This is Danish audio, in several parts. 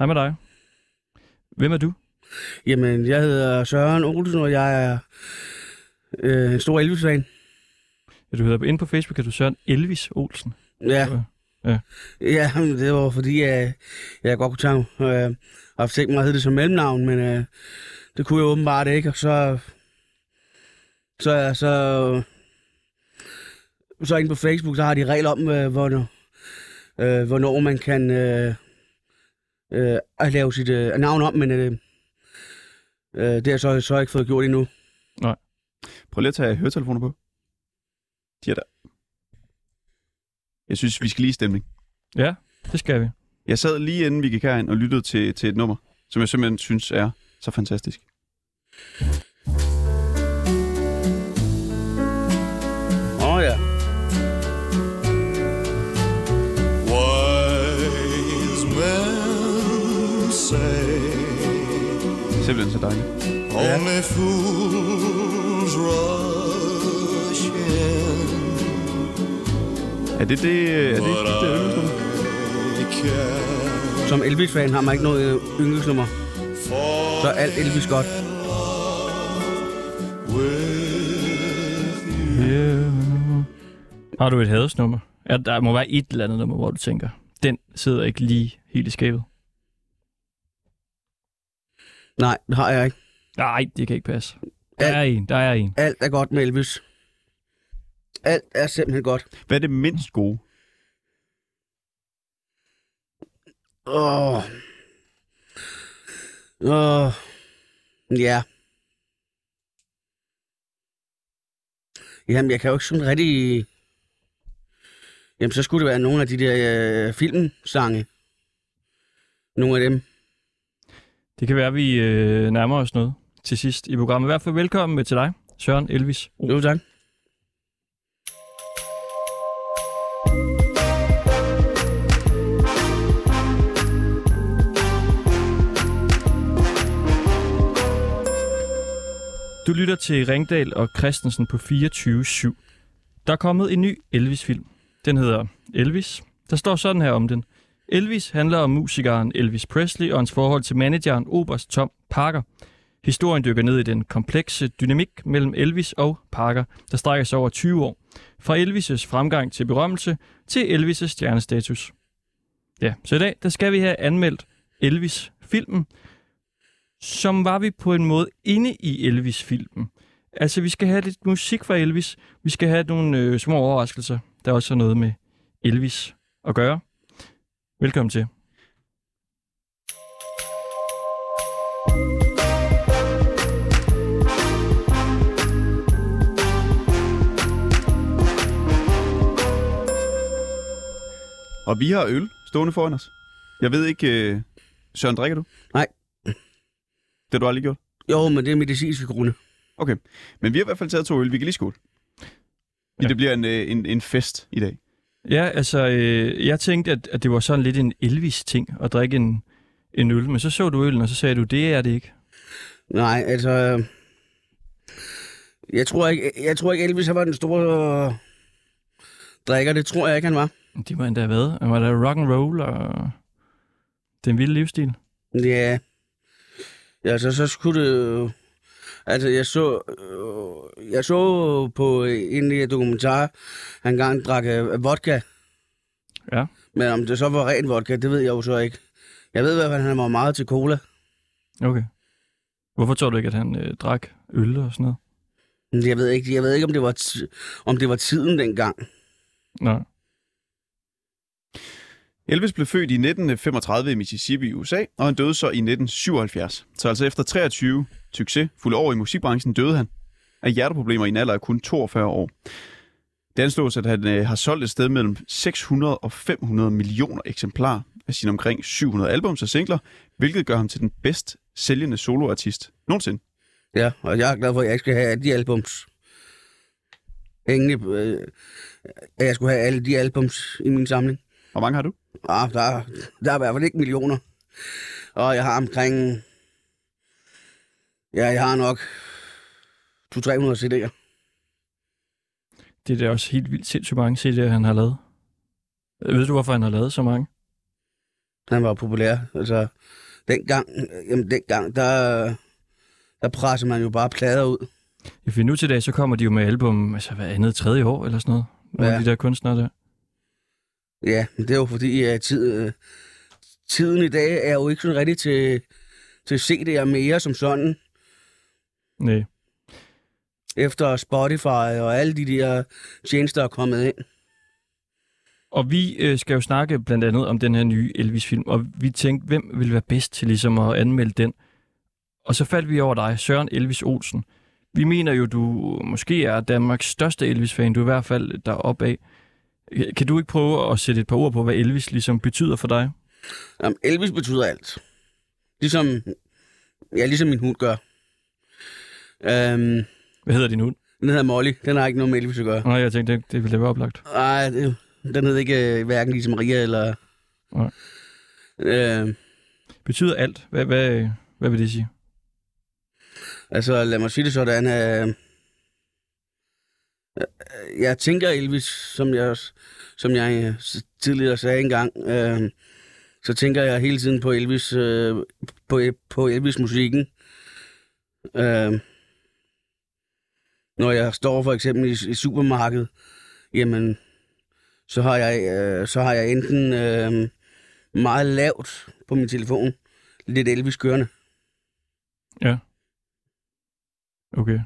Hej. Med dig. Hvem er du? Jamen, jeg hedder Søren Olsen, og jeg er øh, en stor Elvis-fan. Ja, du hedder inde på Facebook, at du Søren Elvis Olsen. Ja. Ja. Ja, det var fordi, jeg, jeg godt kunne tage øh, og tænkt mig at hedde det som mellemnavn, men øh, det kunne jeg åbenbart ikke, og så så, så, så inde på Facebook, så har de regler om, øh, hvornår, øh, hvornår man kan øh, øh, at lave sit øh, navn om, men øh, øh, det har jeg så, så ikke fået gjort endnu. Prøv lige at tage høretelefoner på. De er der. Jeg synes, vi skal lige i stemning. Ja, det skal vi. Jeg sad lige inden vi gik herind og lyttede til, til et nummer, som jeg simpelthen synes er så fantastisk. Only fools rush in, Er det det, er det, det, det yndlingsnummer? Som Elvis-fan har man ikke noget øh, yndlingsnummer. Så er alt Elvis godt. Yeah. Har du et hadesnummer? Ja, der må være et eller andet nummer, hvor du tænker, den sidder ikke lige helt i skabet. Nej, det har jeg ikke. Nej, det kan ikke passe. Der Alt. er en, der er en. Alt er godt med Elvis. Alt er simpelthen godt. Hvad er det mindst gode? Åh. Åh. Ja. Jamen, jeg kan jo ikke sådan rigtig... Jamen, så skulle det være nogle af de der øh, filmsange. Nogle af dem. Det kan være, at vi øh, nærmer os noget til sidst i programmet. I hvert fald velkommen med til dig, Søren Elvis. Jo, tak. Du lytter til Ringdal og Christensen på 24-7. Der er kommet en ny Elvis-film. Den hedder Elvis. Der står sådan her om den. Elvis handler om musikeren Elvis Presley og hans forhold til manageren Oberst Tom Parker. Historien dykker ned i den komplekse dynamik mellem Elvis og Parker, der strækker sig over 20 år. Fra Elvis' fremgang til berømmelse til Elvis' stjernestatus. Ja, så i dag der skal vi have anmeldt Elvis-filmen, som var vi på en måde inde i Elvis-filmen. Altså, vi skal have lidt musik fra Elvis. Vi skal have nogle øh, små overraskelser, der også har noget med Elvis at gøre. Velkommen til. Og vi har øl stående foran os. Jeg ved ikke... Øh... Søren, drikker du? Nej. Det har du aldrig gjort? Jo, men det er medicinske grunde. Okay. Men vi har i hvert fald taget to øl. Vi kan lige skåle. Ja. Det bliver en, øh, en, en fest i dag. Ja, altså, øh, jeg tænkte, at, at det var sådan lidt en Elvis-ting at drikke en, en øl, men så så du øllen, og så sagde du, det er det ikke. Nej, altså... øh, Jeg tror ikke, jeg tror ikke Elvis han var den store øh, drikker. Det tror jeg ikke, han var. Det må endda have været. Han var der rock and roll og den vilde livsstil. Ja. Ja, så, så skulle det jo... Altså, jeg så, øh, jeg så på en af de dokumentar, han engang drak øh, vodka. Ja. Men om det så var ren vodka, det ved jeg jo så ikke. Jeg ved i hvert fald, at han var meget til cola. Okay. Hvorfor tror du ikke, at han øh, drak øl og sådan noget? Jeg ved ikke, jeg ved ikke om, det var om det var tiden dengang. Nej. Elvis blev født i 1935 i Mississippi i USA, og han døde så i 1977. Så altså efter 23 succesfulde år i musikbranchen døde han af hjerteproblemer i en alder af kun 42 år. Det anslås, at han øh, har solgt et sted mellem 600 og 500 millioner eksemplarer af sine omkring 700 albums og singler, hvilket gør ham til den bedst sælgende soloartist nogensinde. Ja, og jeg er glad for, at jeg ikke skal have alle de albums. Ingen, øh, at jeg skulle have alle de albums i min samling. Hvor mange har du? Ah, der, der er i hvert fald ikke millioner. Og jeg har omkring... Ja, jeg har nok 200-300 CD'er. Det er da også helt vildt sindssygt mange CD'er, han har lavet. Ved du, hvorfor han har lavet så mange? Han var populær. Altså, dengang, jamen, dengang der, der presser man jo bare plader ud. Ja, for nu til dag, så kommer de jo med album, altså hvad andet, tredje år eller sådan noget. Nogle Ja. af de der kunstnere der. Ja, det er jo fordi, at tid, øh, tiden i dag er jo ikke sådan rigtig til, til CD'er mere som sådan. Nej. Efter Spotify og alle de der tjenester er kommet ind. Og vi øh, skal jo snakke blandt andet om den her nye Elvis-film, og vi tænkte, hvem vil være bedst til ligesom at anmelde den? Og så faldt vi over dig, Søren Elvis Olsen. Vi mener jo, du måske er Danmarks største Elvis-fan, du er i hvert fald deroppe af. Kan du ikke prøve at sætte et par ord på, hvad Elvis ligesom betyder for dig? Jamen, Elvis betyder alt. Ligesom, ja, ligesom min hund gør. Øhm, Hvad hedder din hund? den hedder Molly. Den har ikke noget med Elvis at gøre. Nej, jeg tænkte, det, det ville være oplagt. Nej, den hedder ikke øh, hverken Lise Maria eller... Nej. Øh, Betyder alt? Hvad, hvad, hvad vil det sige? altså, lad mig sige det sådan. Øh, øh, Øh, jeg tænker Elvis, som jeg, som jeg øh, tidligere sagde engang, øh, så tænker jeg hele tiden på Elvis, øh, på, på Elvis-musikken. Øh, når jeg står for eksempel i, i supermarkedet, jamen, så har jeg, øh, så har jeg enten øh, meget lavt på min telefon, lidt Elvis kørende. Ja. Okay.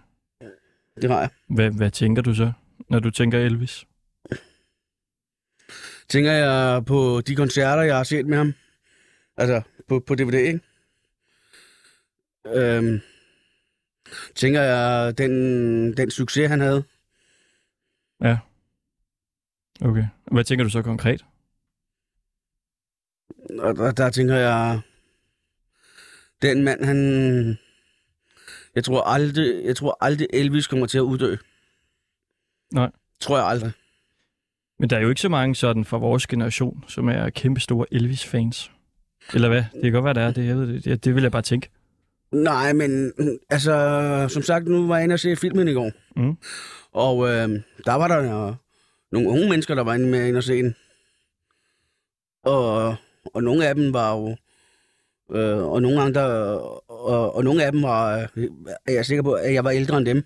Det har jeg. Hvad, hvad tænker du så, når du tænker Elvis? Tænker jeg på de koncerter, jeg har set med ham. Altså, på, på DVD, ikke? Øhm, tænker jeg den, den succes, han havde. Ja. Okay. Hvad tænker du så konkret? Og der, der tænker jeg, den mand, han... Jeg tror aldrig, jeg tror aldrig Elvis kommer til at uddø. Nej. Tror jeg aldrig. Men der er jo ikke så mange sådan fra vores generation, som er kæmpe store Elvis-fans. Eller hvad? Det kan godt være, der er det. Jeg ved det. Det, det vil jeg bare tænke. Nej, men altså, som sagt, nu var jeg inde og se filmen i går. Mm. Og øh, der var der jo nogle unge mennesker, der var inde med ind og se den. Og, og nogle af dem var jo... Øh, og nogle der, og, og nogle af dem var, øh, er jeg sikker på, at jeg var ældre end dem.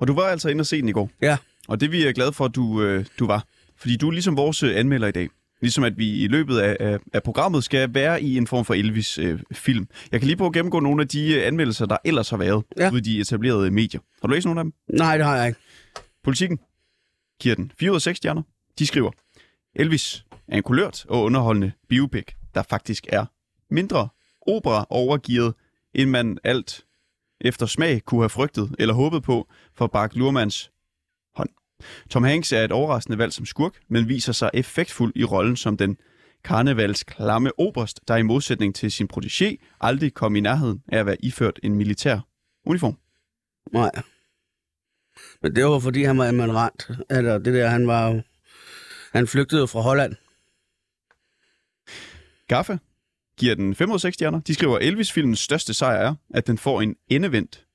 Og du var altså inde og se den i går. Ja. Og det vi er glade for, at du, øh, du var. Fordi du er ligesom vores øh, anmelder i dag. Ligesom at vi i løbet af, af, af programmet skal være i en form for Elvis-film. jeg kan lige prøve at gennemgå nogle af de øh, anmeldelser, der ellers har været Ja. ude i de etablerede medier. Har du læst nogle af dem? Nej, det har jeg ikke. Politikken giver den 4 ud af 6 stjerner. De skriver, Elvis er en kulørt og underholdende biopic, der faktisk er mindre opera overgivet, end man alt efter smag kunne have frygtet eller håbet på for Bak Lurmans hånd. Tom Hanks er et overraskende valg som skurk, men viser sig effektfuld i rollen som den karnevals klamme oberst, der i modsætning til sin protégé aldrig kom i nærheden af at være iført en militær uniform. Nej. Men det var fordi, han var emirant. Eller det der, han var. Han flygtede fra Holland. Gaffa giver den 5 ud af 6 stjerner. De skriver, at Elvis-filmens største sejr er, at den får en endevendt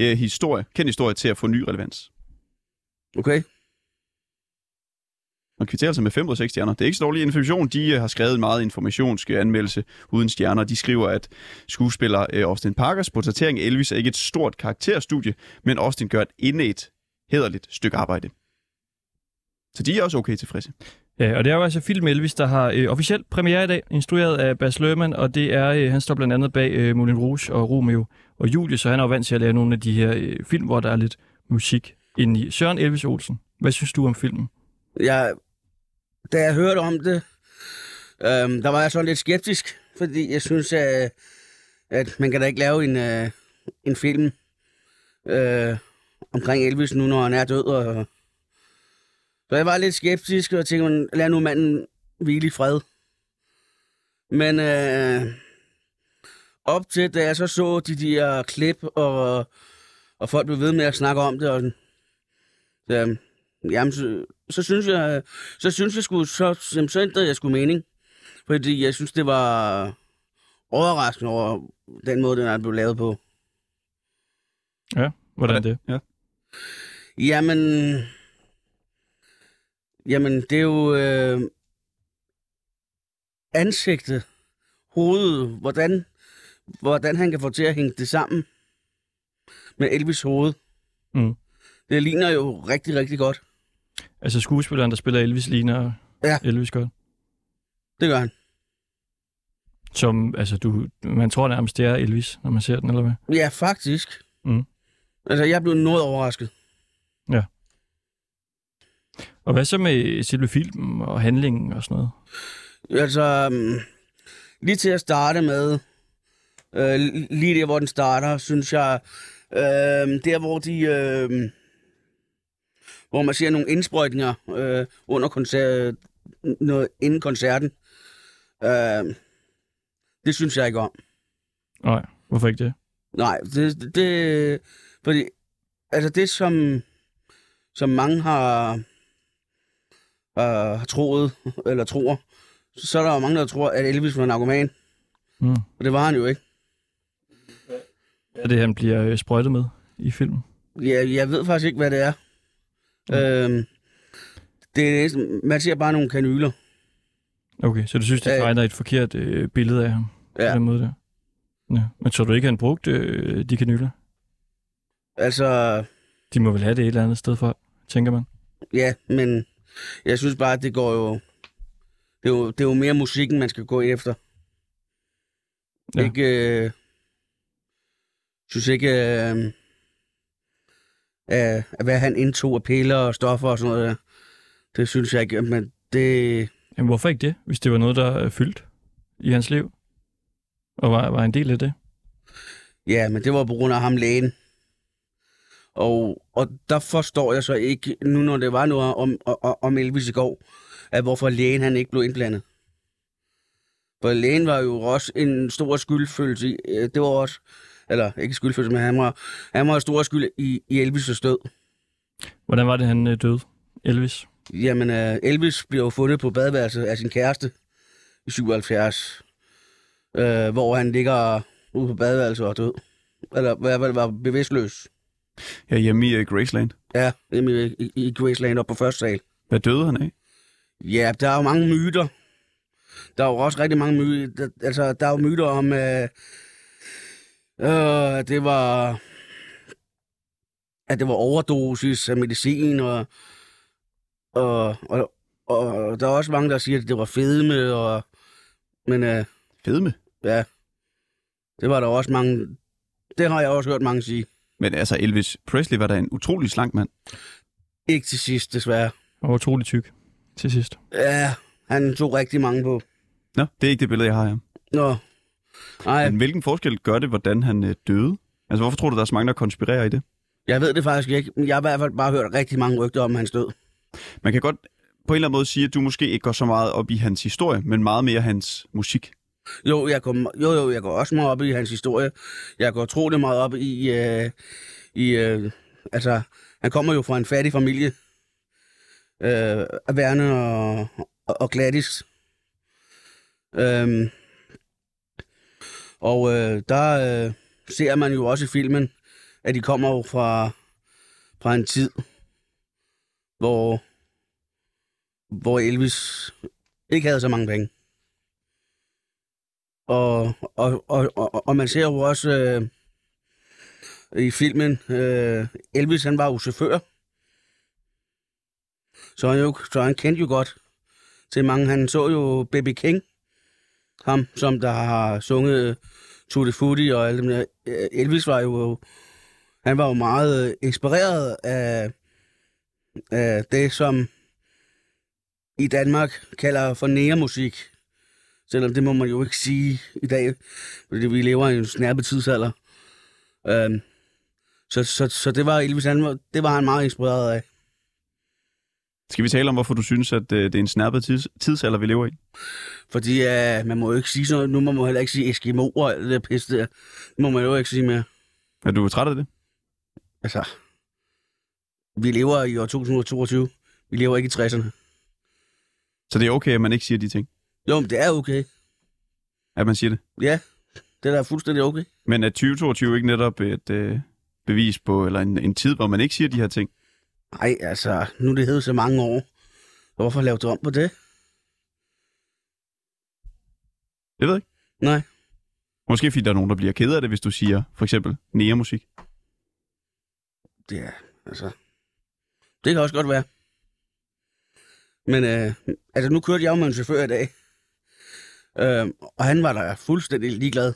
øh, historie, kendt historie til at få ny relevans. Okay? Man kvitterer altså med 5 ud af 6 stjerner. Det er ikke så dårlig information. De øh, har skrevet en meget informationsk øh, anmeldelse uden stjerner. De skriver, at skuespiller øh, Austin Parkers portrættering af Elvis er ikke et stort karakterstudie, men Austin gør et indet, hederligt stykke arbejde. Så de er også okay tilfredse. Ja, og det er jo altså film Elvis, der har øh, officielt premiere i dag, instrueret af Bas Lerman, og det er, øh, han står blandt andet bag øh, Moulin Rouge og Romeo og Julie, så han er jo vant til at lave nogle af de her øh, film, hvor der er lidt musik ind i. Søren Elvis Olsen, hvad synes du om filmen? Jeg, da jeg hørte om det, øh, der var jeg så lidt skeptisk, fordi jeg synes, at, at man kan da ikke lave en, øh, en film øh, omkring Elvis nu, når han er død. Og, så jeg var lidt skeptisk og tænkte, man, lad nu manden hvile i fred. Men øh, op til, da jeg så så de der klip, og, og folk blev ved med at snakke om det, og så, jamen, så, så synes jeg, så synes jeg sgu, så, jamen, så ændrede jeg sgu mening. Fordi jeg synes, det var overraskende over den måde, den er blevet lavet på. Ja, hvordan det? Ja. Jamen, jamen det er jo, øh, ansigtet, hovedet, hvordan, hvordan han kan få til at hænge det sammen med Elvis hoved. Mm. Det ligner jo rigtig, rigtig godt. Altså skuespilleren, der spiller Elvis, ligner Ja. Elvis godt. Det gør han. Som, altså, du, man tror nærmest, det er Elvis, når man ser den, eller hvad? Ja, faktisk. Mm. Altså, jeg blev noget overrasket. Og hvad så med selve filmen og handlingen og sådan noget? Altså, um, lige til at starte med, øh, lige der, hvor den starter, synes jeg, øh, der, hvor de, øh, hvor man ser nogle indsprøjtninger øh, under koncert, noget, inden koncerten, øh, det synes jeg ikke om. Nej, hvorfor ikke det? Nej, det, det fordi, altså det, som, som mange har, øh, har troet, eller tror, så er der jo mange, der tror, at Elvis var en argument. Mm. Og det var han jo ikke. Hvad er det, han bliver øh, sprøjtet med i filmen? Jeg, jeg ved faktisk ikke, hvad det er. Mm. Øhm, det er, man ser bare nogle kanyler. Okay, så du synes, det tegner et forkert øh, billede af ham på Ja. den måde der? Ja. Men tror du ikke, han brugte øh, de kanyler? Altså, De må vel have det et eller andet sted for, tænker man. ja, men jeg synes bare, at det går jo... Det er jo, det er jo mere musikken, man skal gå efter. Ja. Ikke... Øh, synes ikke... Øh, øh, hvad han indtog af piller og stoffer og sådan noget der. Det synes jeg ikke, men det... Jamen, hvorfor ikke det, hvis det var noget, der er fyldt i hans liv? Og var, var en del af det? Ja, men det var på grund af ham lægen. Og, og der forstår jeg så ikke, nu når det var noget om, om, Elvis i går, at hvorfor lægen han ikke blev indblandet. For lægen var jo også en stor skyldfølelse øh, det var også, eller ikke skyldfølelse, men han var, han var stor skyld i, i Elvis' død. Hvordan var det, han øh, døde? Elvis? Jamen, uh, Elvis blev fundet på badeværelset af sin kæreste i 77, øh, hvor han ligger ude på badeværelset og er død. Eller i hvert fald var bevidstløs. Ja, hjemme i uh, Graceland. Ja, hjemme i, i, i Graceland op på første sal. Hvad døde han af? Ja, der er jo mange myter. Der er jo også rigtig mange myter. Altså, der er jo myter om, øh, øh, det var, at det var overdosis af medicin, og, og, og, og der er også mange, der siger, at det var fedme, og, men øh, Fedme. ja, det var der også mange, det har jeg også hørt mange sige. Men altså, Elvis Presley var da en utrolig slank mand. Ikke til sidst, desværre. Og utrolig tyk til sidst. Ja, han tog rigtig mange på. Nå, det er ikke det billede, jeg har ham. Nå, nej, Men hvilken forskel gør det, hvordan han øh, døde? Altså, hvorfor tror du, der er så mange, der konspirerer i det? Jeg ved det faktisk ikke, men jeg har i hvert fald bare hørt rigtig mange rygter om hans død. Man kan godt på en eller anden måde sige, at du måske ikke går så meget op i hans historie, men meget mere hans musik. Jo, jeg går, jo, jo, jeg går også meget op i hans historie. Jeg går utrolig meget op i... Øh, i øh, altså, han kommer jo fra en fattig familie. Øh, Værne og, og, og Gladys. Øhm, og øh, der øh, ser man jo også i filmen, at de kommer jo fra, fra en tid, hvor, hvor Elvis ikke havde så mange penge. Og, og, og, og, og man ser jo også øh, i filmen, øh, Elvis han var jo chauffør. Så han, jo, så han kendte jo godt til mange. Han så jo Baby King, ham som der har sunget øh, Tutti Frutti og alt det der. Øh, Elvis var jo, han var jo meget øh, inspireret af, af det, som i Danmark kalder for næremusik. Selvom det må man jo ikke sige i dag, fordi vi lever i en snærpe tidsalder. Øhm, så, så, så det var Elvis, han det var han meget inspireret af. Skal vi tale om, hvorfor du synes, at øh, det er en snærpet tids- tidsalder, vi lever i? Fordi uh, man må jo ikke sige sådan noget. Nu må man heller ikke sige Eskimo og alt det der pis der. Det må man jo ikke sige mere. Er du træt af det? Altså, vi lever i år 2022. Vi lever ikke i 60'erne. Så det er okay, at man ikke siger de ting? Jo, men det er okay. At man siger det? Ja, det er da fuldstændig okay. Men er 2022 ikke netop et øh, bevis på, eller en, en tid, hvor man ikke siger de her ting? Nej, altså, nu er det hed så mange år. Hvorfor lave det om på det? Det ved jeg ikke. Nej. Måske fordi der er nogen, der bliver ked af det, hvis du siger for eksempel næremusik. Det er, altså... Det kan også godt være. Men øh, altså, nu kørte jeg jo med en chauffør i dag. Øh, og han var da fuldstændig ligeglad,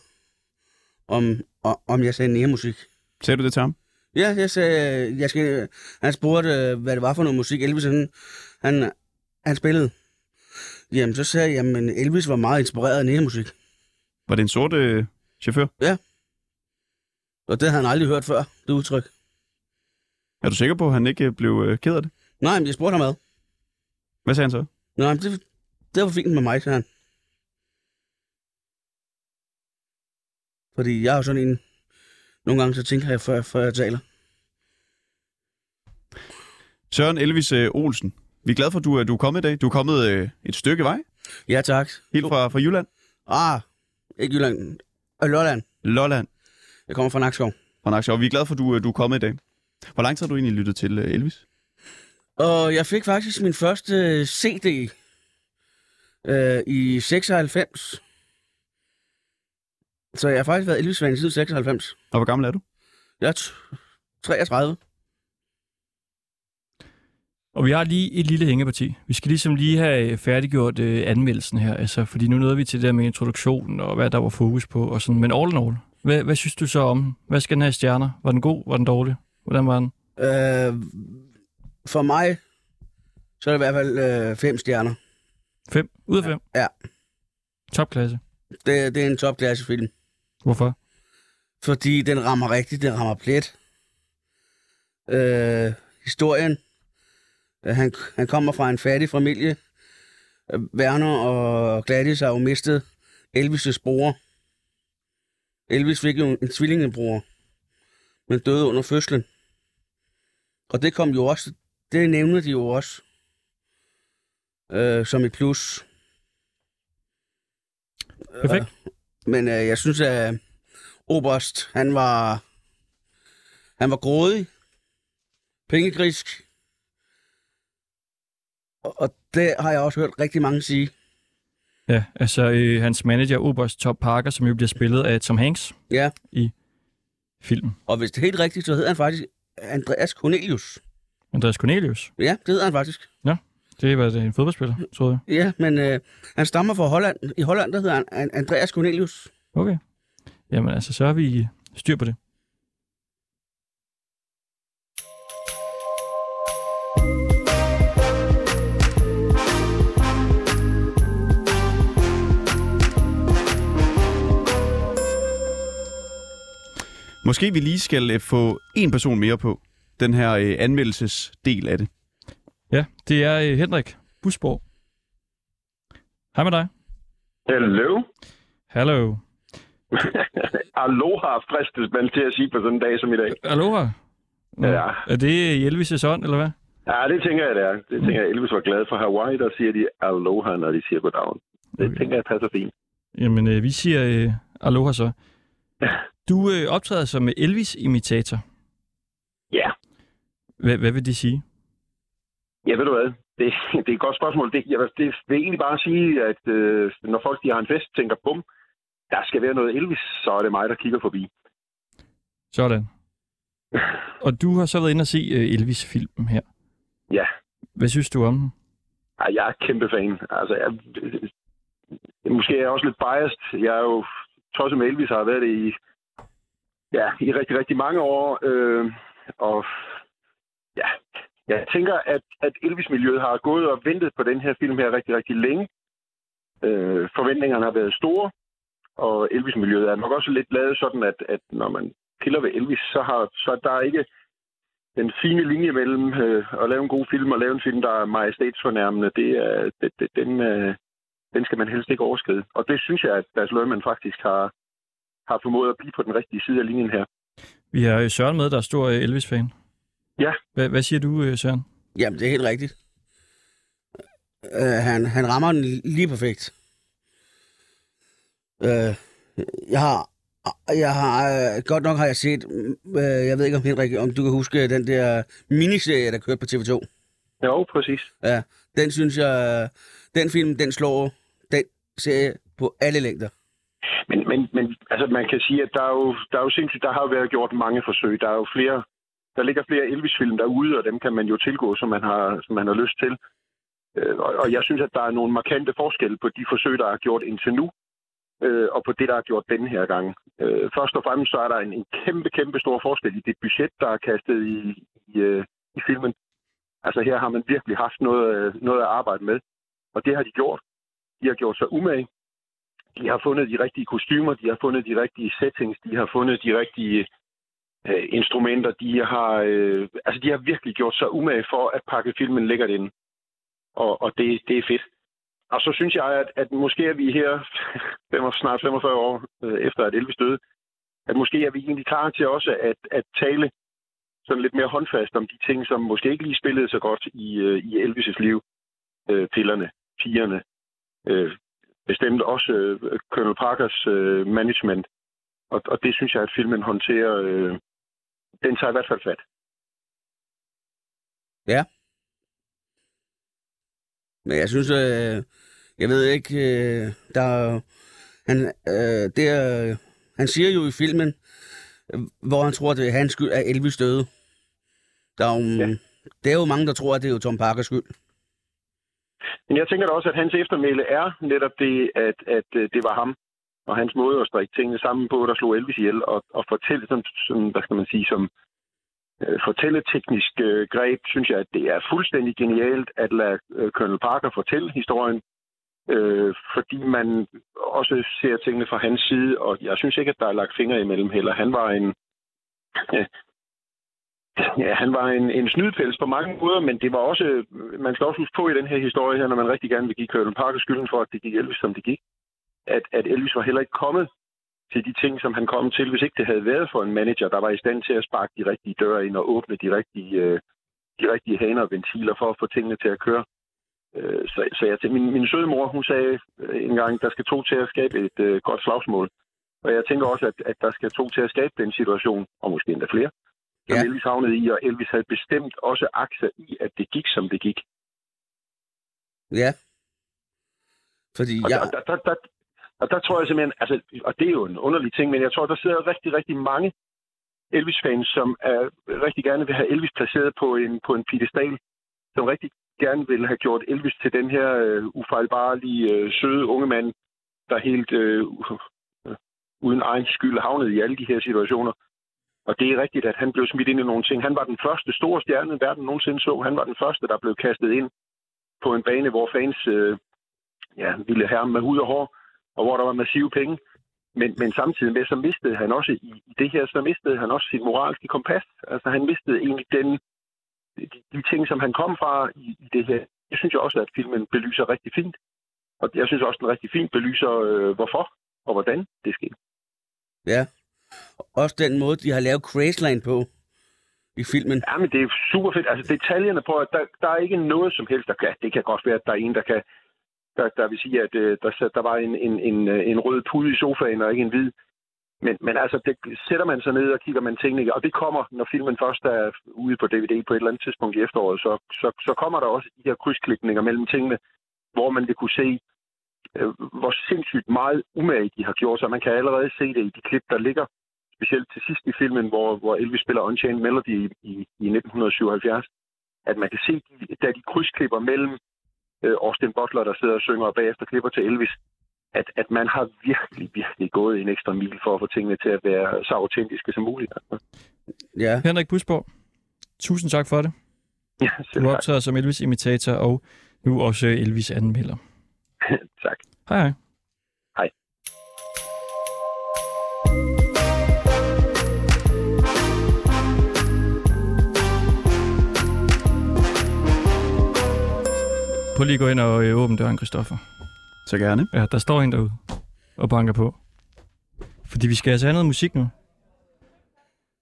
om, om, om jeg sagde næremusik. Sagde du det til ham? Ja, jeg sagde, jeg skal, han spurgte, hvad det var for noget musik, Elvis han, han, han spillede. Jamen, så sagde jeg, jamen, Elvis var meget inspireret af næremusik. Var det en sort øh, chauffør? Og det havde han aldrig hørt før, det udtryk. Er du sikker på, at han ikke øh, blev øh, ked af det? Nej, men jeg spurgte ham ad. Hvad sagde han så? Nej, det, det var fint med mig, sagde han. Fordi jeg er jo sådan en... Nogle gange så tænker jeg, før, før jeg taler. Søren Elvis øh, Olsen. Vi er glade for, at du, du er kommet i dag. Du er kommet øh, et stykke vej, Ja, tak. helt fra, fra Jylland. Ah, ikke Jylland. Øh, Lolland. Lolland. Jeg kommer fra Nakskov. fra Nakskov. Vi er glade for, at du, du er kommet i dag. Hvor lang tid har du egentlig lyttet til øh, Elvis? Og jeg fik faktisk min første CD øh, i 96. Så jeg har faktisk været Elvis-fan siden 96. Og hvor gammel er du? Jeg er t- 33. Og vi har lige et lille hængeparti. Vi skal ligesom lige have færdiggjort øh, anmeldelsen her, altså, fordi nu nåede vi til det der med introduktionen og hvad der var fokus på og sådan. Men all in all, hvad, hvad synes du så om? Hvad skal den have stjerner? Var den god? Var den dårlig? Hvordan var den? Øh, for mig, så er det i hvert fald øh, fem stjerner. 5 ud af 5? Ja. Topklasse. Det, det er en topklasse film. Hvorfor? Fordi den rammer rigtigt, den rammer plet. Øh, historien. Øh, Han, han kommer fra en fattig familie. Øh, Werner og Gladys har jo mistet Elvis' bror. Elvis fik jo en tvillingebror, men døde under fødslen. Og det kom jo også, det nævner de jo også øh, som et plus. Perfekt. Men øh, jeg synes, at Oberst, han var, han var grådig, pengegrisk, og, og det har jeg også hørt rigtig mange sige. Ja, altså øh, hans manager, Oberst Top Parker, som jo bliver spillet af Tom Hanks Ja, i filmen. og hvis det er helt rigtigt, så hedder han faktisk Andreas Cornelius. Andreas Cornelius. Ja, det hedder han faktisk. Det var en fodboldspiller, troede jeg. Ja, men øh, han stammer fra Holland. I Holland, der hedder han An- Andreas Cornelius. Okay. Jamen altså, så har vi styr på det. Måske vi lige skal øh, få en person mere på den her øh, anmeldelsesdel af det. Ja, det er øh, Henrik Busborg. Hej med dig. Hello. Hallo. Aloha fristes man til at sige på sådan en dag som i dag. Aloha. Nå, Ja. Er det Elvis' ånd, eller hvad? Ja, det tænker jeg, det er. Det tænker jeg, Elvis var glad for Hawaii, der siger de aloha, når de siger goddag. Det okay. tænker jeg passer fint. Jamen, øh, vi siger øh, aloha så. Du øh, optræder som Elvis-imitator. Ja. Hvad, hvad vil det sige? Ja, ved du hvad? Det, det er et godt spørgsmål. Det, jeg, vil- det vil egentlig bare sige, at øh, når folk de har en fest, tænker, bum, der skal være noget Elvis, så er det mig, der kigger forbi. Sådan. Og du har så været inde og se øh, Elvis-filmen her. Ja. Hvad synes du om den? Ej, jeg er kæmpe fan. Altså, jeg, måske er jeg også lidt biased. Jeg er jo tosset med Elvis, har været det i, ja, i rigtig, rigtig mange år. Øh, og ja, jeg tænker, at, at Elvis-miljøet har gået og ventet på den her film her rigtig, rigtig længe. Øh, forventningerne har været store, og Elvis-miljøet er nok også lidt lavet sådan, at, at når man piller ved Elvis, så, har, så der er ikke den fine linje mellem øh, at lave en god film og lave en film, der er majestætsfornærmende, det er, det, det, den, øh, den skal man helst ikke overskride. Og det synes jeg, at Bas Løgman faktisk har, har formået at blive på den rigtige side af linjen her. Vi har Søren med, der er stor Elvis-fan. Ja. Hvad, hvad siger du, øh, Søren? Jamen, det er helt rigtigt. Øh, han, han rammer den lige perfekt. Øh, jeg har, jeg har, øh, godt nok har jeg set, øh, jeg ved ikke om Henrik, om du kan huske den der miniserie, der kørte på TV2. Jo, præcis. Ja, den synes jeg, den film, den slår den serie på alle længder. Men, men, men altså, man kan sige, at der er, jo, der er jo sindssygt, der har jo været gjort mange forsøg. Der er jo flere, der ligger flere Elvis-film derude, og dem kan man jo tilgå, som man har, som man har lyst til. Øh, og, og jeg synes, at der er nogle markante forskelle på de forsøg, der er gjort indtil nu, øh, og på det, der er gjort denne her gang. Øh, først og fremmest så er der en, en kæmpe, kæmpe stor forskel i det budget, der er kastet i, i, øh, i filmen. Altså her har man virkelig haft noget, øh, noget at arbejde med, og det har de gjort. De har gjort sig umage. De har fundet de rigtige kostymer, de har fundet de rigtige settings, de har fundet de rigtige øh, instrumenter. De har, øh, altså de har virkelig gjort sig umage for at pakke filmen lækkert ind. Og, og det, det er fedt. Og så synes jeg, at, at måske er vi her, snart 45 år øh, efter at Elvis døde, at måske er vi egentlig klar til også at, at tale sådan lidt mere håndfast om de ting, som måske ikke lige spillede så godt i, øh, i Elvis' liv. Øh, pillerne, pigerne, øh, bestemt også øh, Colonel Parkers øh, management. Og, og det synes jeg, at filmen håndterer. Øh, den tager i hvert fald fat. Ja. Men jeg synes, øh, jeg ved ikke, øh, der er- han, øh, det er, han siger jo i filmen, øh, hvor han tror, det er hans skyld, at Elvis døde. Der er jo, Ja. Det er jo mange, der tror, at det er jo Tom Parkers skyld. Men jeg tænker da også, at hans eftermæle er netop det, at, at øh, det var ham og hans måde at strikke tingene sammen på, der slog Elvis ihjel, og, og fortælle som, som, hvad skal man sige, som øh, fortælleteknisk øh, greb, synes jeg, at det er fuldstændig genialt at lade øh, Colonel Parker fortælle historien, øh, fordi man også ser tingene fra hans side, og jeg synes ikke, at der er lagt fingre imellem heller. Han var en, Ja, han var en, en snydpels på mange måder, men det var også, man skal også huske på i den her historie her, når man rigtig gerne vil give Colonel Parker skylden for, at det gik Elvis, som det gik, at, at Elvis var heller ikke kommet til de ting, som han kom til, hvis ikke det havde været for en manager, der var i stand til at sparke de rigtige døre ind og åbne de rigtige, øh, de rigtige haner og ventiler for at få tingene til at køre. Øh, så, så jeg, min, min søde mor, hun sagde øh, en gang, der skal to til at skabe et øh, godt slagsmål. Og jeg tænker også, at, at der skal to til at skabe den situation, og måske endda flere, som Ja. ja. Elvis havnede i, og Elvis havde bestemt også aktier i, at det gik, som det gik. Ja. Fordi Og, jeg... der, der, der, der, og der tror jeg simpelthen, altså, og det er jo en underlig ting, men jeg tror, der sidder rigtig, rigtig mange Elvis-fans, som er, rigtig gerne vil have Elvis placeret på en, på en pedestal, som rigtig gerne vil have gjort Elvis til den her øh, ufejlbarlige, øh, søde unge mand, der helt øh, øh, uden egen skyld havnede i alle de her situationer. Og det er rigtigt, at han blev smidt ind i nogle ting. Han var den første store stjerne, verden nogensinde så. Han var den første, der blev kastet ind på en bane, hvor fans øh, ja, ville have ham med hud og hår, og hvor der var massive penge. Men, men samtidig med, så mistede han også i, i det her, så mistede han også sit moralske kompas. Altså han mistede egentlig den, de, de ting, som han kom fra i, i det her. Jeg synes jo også, at filmen belyser rigtig fint. Og jeg synes også, den rigtig fint belyser, øh, hvorfor og hvordan det skete. Ja. Også den måde, de har lavet Crazeland på i filmen. Ja, men det er super fedt. Altså detaljerne på, at der, der er ikke noget som helst, der kan. Det kan godt være, at der er en, der kan der, der vil sige, at øh, der, der var en, en, en, øh, en rød pude i sofaen og ikke en hvid. Men, men altså, det sætter man sig ned og kigger man tingene, og det kommer, når filmen først er ude på DVD på et eller andet tidspunkt i efteråret, så, så, så kommer der også de her krydsklikninger mellem tingene, hvor man vil kunne se, øh, hvor sindssygt meget umage de har gjort, så man kan allerede se det i de klip, der ligger, specielt til sidst i filmen, hvor, hvor Elvis spiller Unchained Melody i, i, i 1977, at man kan se, da de krydsklipper mellem øh, Austin Butler, der sidder og synger, og bagefter klipper til Elvis, at, at man har virkelig, virkelig gået en ekstra mil for at få tingene til at være så autentiske som muligt. Ja. Henrik Busborg, tusind tak for det. Ja, selv Du tak. optræder som Elvis-imitator og nu også Elvis-anmelder. tak. Hej. Hej. Prøv lige at gå ind og øh, åbne døren, Christoffer. Så gerne. Ja, der står en derude og banker på. Fordi vi skal altså have noget musik nu.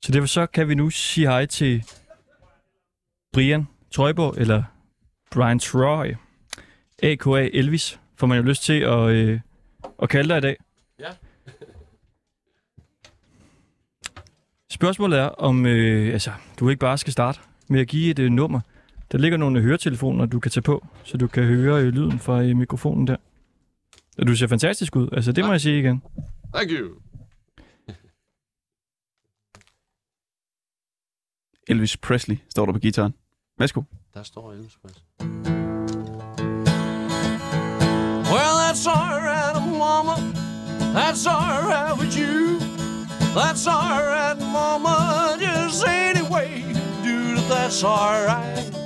Så derfor så kan vi nu sige hej til Brian Trøjborg, eller Brian Troy, a.k.a. Elvis, får man jo lyst til at, øh, at kalde dig i dag. Ja. Spørgsmålet er, om øh, altså, du ikke bare skal starte med at give et øh, nummer. Der ligger nogle høretelefoner, du kan tage på, så du kan høre øh, lyden fra øh, mikrofonen der. Og du ser fantastisk ud. Altså, det må jeg sige igen. Thank you. Elvis Presley står der på gitaren. Værsgo. Der står Elvis Presley. Well, that's alright, mama. That's alright with you. That's alright, mama. Just any way you do it, that's alright.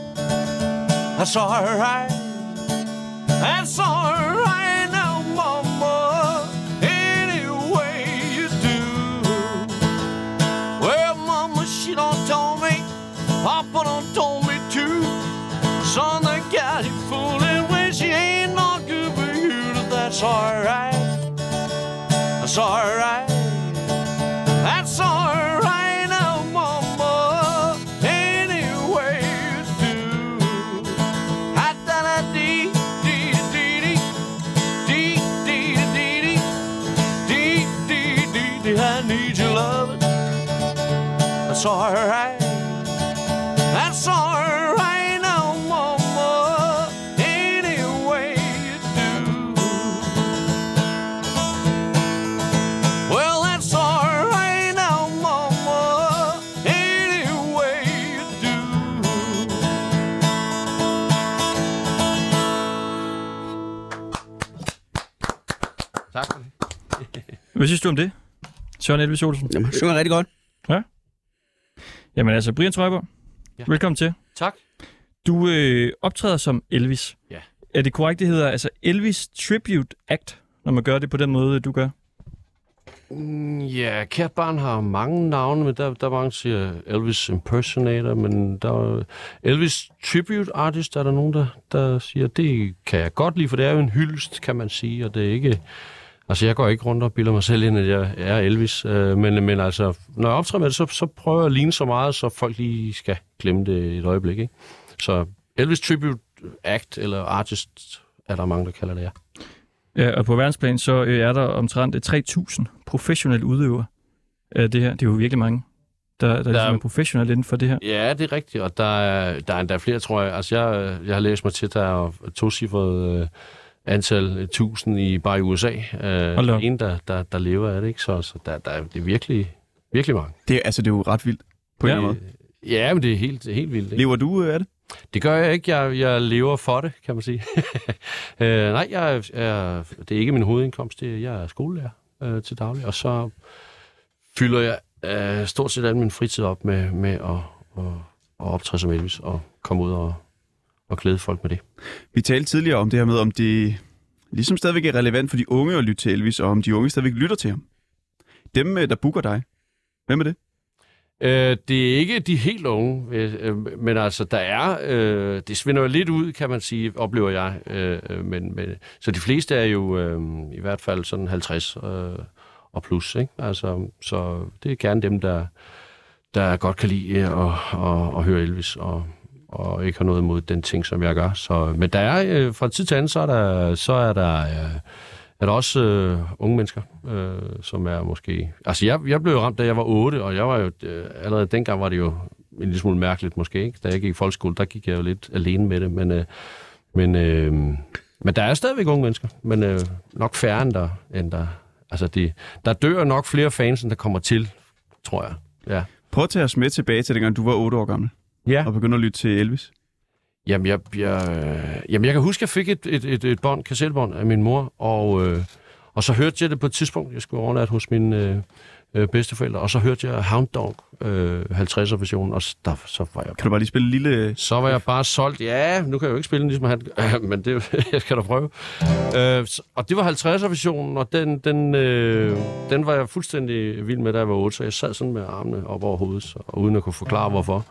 That's alright. That's alright now, mama. Any way you do. Well, mama, she done told me. Papa done told me too. Son, they got you fooling when she ain't not good for you. That's alright. That's alright. Hvad synes du om det? Søren Elvis Olsen. Jamen, han synger rigtig godt. Jamen altså, Brian Trøjborg, ja. Ja. velkommen til. Tak. Du øh, optræder som Elvis. Ja. Er det korrekt, det hedder altså Elvis Tribute Act, når man gør det på den måde, du gør? Mm, Ja, kært barn har mange navne, men der, der er mange, der siger Elvis Impersonator, men der er Elvis Tribute Artist, er der nogen, der, der siger, det kan jeg godt lide, for det er jo en hyldest, kan man sige, og det er ikke... Altså, jeg går ikke rundt og bilder mig selv ind, at jeg er Elvis, øh, men, men altså, når jeg optræder med det, så, så prøver jeg at ligne så meget, så folk lige skal glemme det et øjeblik, ikke? Så Elvis Tribute Act, eller Artist, er der mange, der kalder det, ja. Ja, og på verdensplan, så øh, er der omtrent øh, 3.000 professionelle udøvere af det her. Det er jo virkelig mange, der, der, der ligesom er professionelle inden for det her. Ja, det er rigtigt, og der er, der er endda flere, tror jeg. Altså, jeg, jeg har læst mig til, der er tocifret øh, antal øh, tusind i bare i USA. Øh, en, der, der, der lever af det, ikke? Så, så der, der er, det er virkelig, virkelig mange. Det, er- altså, det er jo ret vildt på en Ja. anden måde. Ja, men det er helt, helt vildt. Ikke? Lever du øh, af det? Det gør jeg ikke. Jeg, jeg lever for det, kan man sige. øh, nej, jeg, er, det er ikke min hovedindkomst. Det er, jeg er skolelærer øh, til daglig, og så fylder jeg øh, stort set al min fritid op med, med at, at, at optræde som Elvis og komme ud og, og glæde folk med det. Vi talte tidligere om det her med, om det ligesom stadigvæk er relevant for de unge at lytte til Elvis, og om de unge stadigvæk lytter til ham. Dem, øh, der booker dig, hvem er det? Øh, det er ikke de helt unge, øh, øh, men altså, der er... Øh, det svinder jo lidt ud, kan man sige, oplever jeg. Øh, men, men, så de fleste er jo øh, i hvert fald sådan 50 øh, og plus, ikke? Altså, så det er gerne dem, der, der godt kan lide at, at, at høre Elvis, og, og ikke har noget imod den ting, som jeg gør. Så, men der er, øh, fra tid til anden, så er der, så er der, øh, er der også øh, unge mennesker, øh, som er måske... Altså, jeg, jeg blev ramt, da jeg var 8, og jeg var jo... Øh, allerede dengang var det jo en lille smule mærkeligt måske, ikke? Da jeg gik i folkeskole, der gik jeg jo lidt alene med det, men... Øh, men, øh, men der er stadigvæk unge mennesker, men øh, nok færre end der... End der altså, de, der dør nok flere fans, end der kommer til, tror jeg. Ja. Prøv at tage os med tilbage til dengang, du var 8 år gammel, Ja. og begyndte at lytte til Elvis. Jamen, jeg, jeg, øh, jamen, jeg kan huske, at jeg fik et, et, et, et bånd, kassettebånd af min mor, og, øh, og så hørte jeg det på et tidspunkt, jeg skulle overnatte hos mine øh, øh, bedsteforældre, og så hørte jeg Hound Dog, øh, 50'er-versionen, og så, der, så var jeg Kan du bare lige spille en lille... så var jeg bare solgt. Ja, nu kan jeg jo ikke spille den ligesom han, men det jeg skal da prøve. Øh, og det var 50'er-versionen, og den, den, øh, den var jeg fuldstændig vild med, da jeg var 8, så jeg sad sådan med armene op over hovedet, så, og uden at kunne forklare, hvorfor.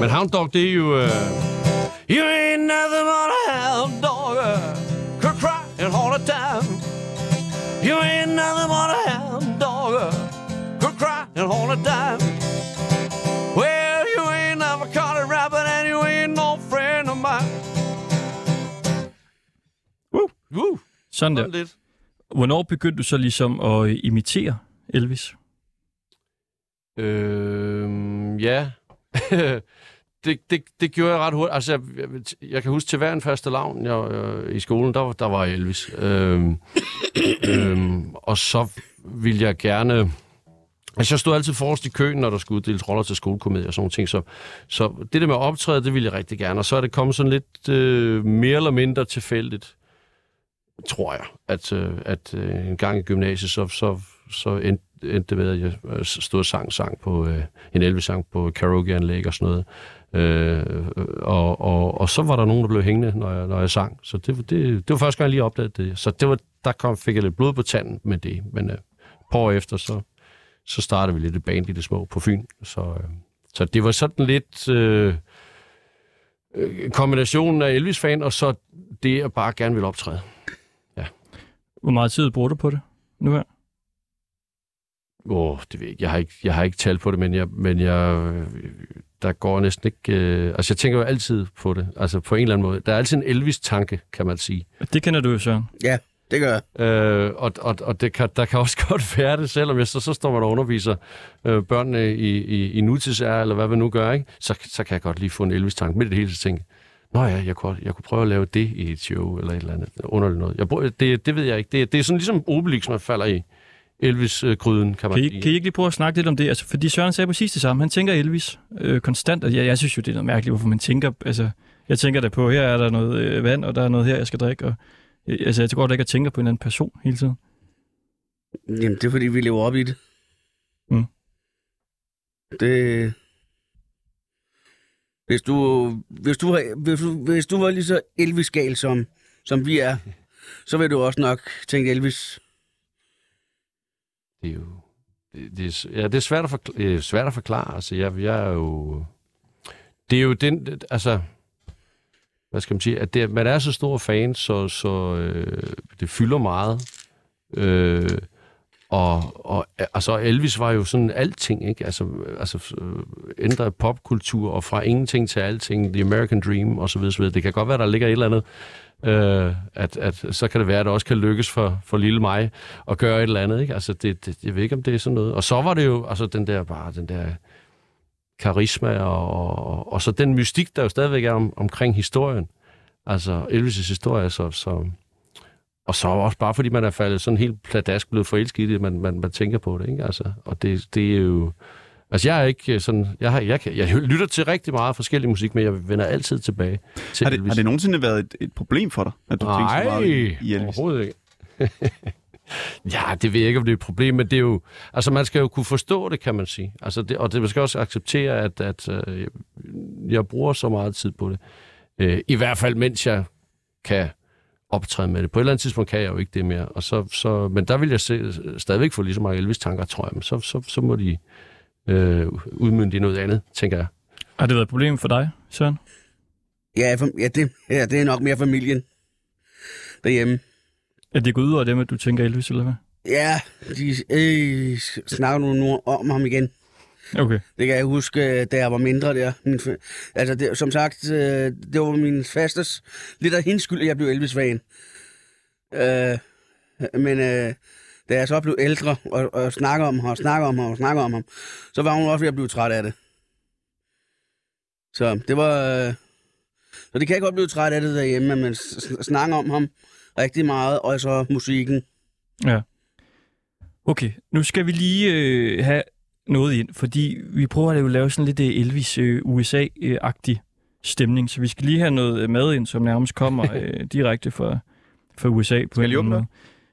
Men Hound Dog, det er jo... Øh, You ain't nothing but a hound dog, uh, could cry and all the time. You ain't nothing but a hound and all the time. Well, you ain't never caught a rabbit and you ain't no friend of mine. Woo! uh, Sådan der. lidt. Hvornår begyndte du så ligesom at imitere Elvis? Øh, ja. det, det, det gjorde jeg ret hurtigt. Altså, jeg, jeg, jeg kan huske til hver en første lavn jeg, øh, i skolen, der, var- der var Elvis. Øhm, øhm, og så ville jeg gerne... Altså, jeg stod altid forrest i køen, når der skulle uddeles roller til skolekomedie og sådan ting. Så, så det der med at optræde, det ville jeg rigtig gerne. Og så er det kommet sådan lidt øh, mere eller mindre tilfældigt, tror jeg, at, øh, at øh, en gang i gymnasiet, så, så, så endte, endte det med, at jeg øh, stod og sang, sang på øh, en Elvis-sang på karaokeanlæg og sådan noget. Øh, og, og, og så var der nogen, der blev hængende, når jeg, når jeg sang. Så det, det, det var første gang, jeg lige opdagede det. Så det var, der kom, fik jeg lidt blod på tanden med det. Men øh, et par år efter, så, så startede vi lidt et band i det små på Fyn. Så, øh, så det var sådan lidt øh, øh, kombinationen af Elvis-fan, og så det, at bare gerne vil optræde. Hvor meget tid bruger du på det nu her? Åh, oh, det ved jeg ikke. Jeg har ikke, jeg har ikke talt på det, men jeg, men jeg, øh, der går næsten ikke... Øh, altså, jeg tænker jo altid på det. Altså, på en eller anden måde. Der er altid en Elvis-tanke, kan man sige. Det kender du jo, Søren. Ja, det gør jeg. Øh, og og, og det kan, der kan også godt være det, selvom jeg så, så står man og underviser øh, børnene i, i, i nutidsær, eller hvad vi nu gør, ikke? Så, så kan jeg godt lige få en Elvis-tanke midt i det hele, så tænke, Nå ja, jeg kunne, jeg kunne prøve at lave det i et show, eller et eller andet underligt noget. Jeg, det, det ved jeg ikke. Det, det er sådan ligesom Obelix, man falder i Elvis-gryden, kan man Kan I, sige. kan I ikke lige prøve at snakke lidt om det? Altså, fordi Søren sagde præcis det samme. Han tænker Elvis øh, konstant, og jeg, jeg synes jo, det er noget mærkeligt, hvorfor man tænker... Altså, jeg tænker da på, her er der noget øh, vand, og der er noget her, jeg skal drikke. Og, altså, jeg går da ikke at tænke på en anden person hele tiden. Jamen, det er fordi, vi lever op i det. Mm. Det... Hvis du, hvis du, hvis du, hvis du var lige så Elvis-gal, som, som vi er, så vil du også nok tænke Elvis. Det er jo... Det, det, er, ja, det er svært at, forklare, er svært at forklare. Altså, jeg, jeg er jo... Det er jo den... Altså, hvad skal man sige? At det, man er så stor fan, så, så øh, det fylder meget. Øh, og, og altså, Elvis var jo sådan alting, ikke? Altså, altså øh, ændrede popkultur, og fra ingenting til alting, The American Dream, og så videre, så videre. Det kan godt være, der ligger et eller andet, øh, at, at så kan det være, at det også kan lykkes for, for lille mig at gøre et eller andet, ikke? Altså, det, det, jeg ved ikke, om det er sådan noget. Og så var det jo, altså, den der, bare den der karisma, og, og, og så den mystik, der jo stadigvæk er om, omkring historien. Altså, Elvis' historie, så, så, og så også bare fordi man er faldet sådan helt pladask blevet forelsket i det, man, man, man tænker på det, ikke? Altså, og det, det er jo... Altså, jeg er ikke sådan... Jeg, har, jeg, jeg lytter til rigtig meget forskellig musik, men jeg vender altid tilbage til Har det, Elvis. har det nogensinde været et, et problem for dig, at du tænker så meget i, i Elvis? overhovedet ikke. ja, det ved jeg ikke, om det er et problem, men det er jo... Altså, man skal jo kunne forstå det, kan man sige. Altså, det, og det, man skal også acceptere, at, at øh, jeg, bruger så meget tid på det. Øh, I hvert fald, mens jeg kan optræde med det. På et eller andet tidspunkt kan jeg jo ikke det mere. Og så, så, men der vil jeg se, stadigvæk få lige så mange Elvis-tanker, tror jeg. Men så, så, så må de øh, udmynde i noget andet, tænker jeg. Har det været et problem for dig, Søren? Ja, for, ja, det, ja, det er nok mere familien derhjemme. Er det gået ud over dem, at du tænker Elvis, eller hvad? Ja, de øh, snakker nu, nu om ham igen. Okay. Det kan jeg huske, øh, da jeg var mindre der. Min, altså, det, som sagt, øh, det var min fastes lidt af hendes skyld, at jeg blev Elvis-fan. Øh, men øh, da jeg så blev ældre og, og snakker om ham, og snakker om ham, og snakker om ham, så var hun også ved at blive træt af det. Så det var... Øh, så det kan jeg godt blive træt af det derhjemme, at man snakker om ham rigtig meget, og så musikken. Ja. Okay, nu skal vi lige øh, have noget ind, fordi vi prøver at lave sådan lidt øh, Elvis øh, USA-agtig stemning, så vi skal lige have noget øh, mad ind, som nærmest kommer øh, direkte fra, fra USA. På Skal jeg lige måde.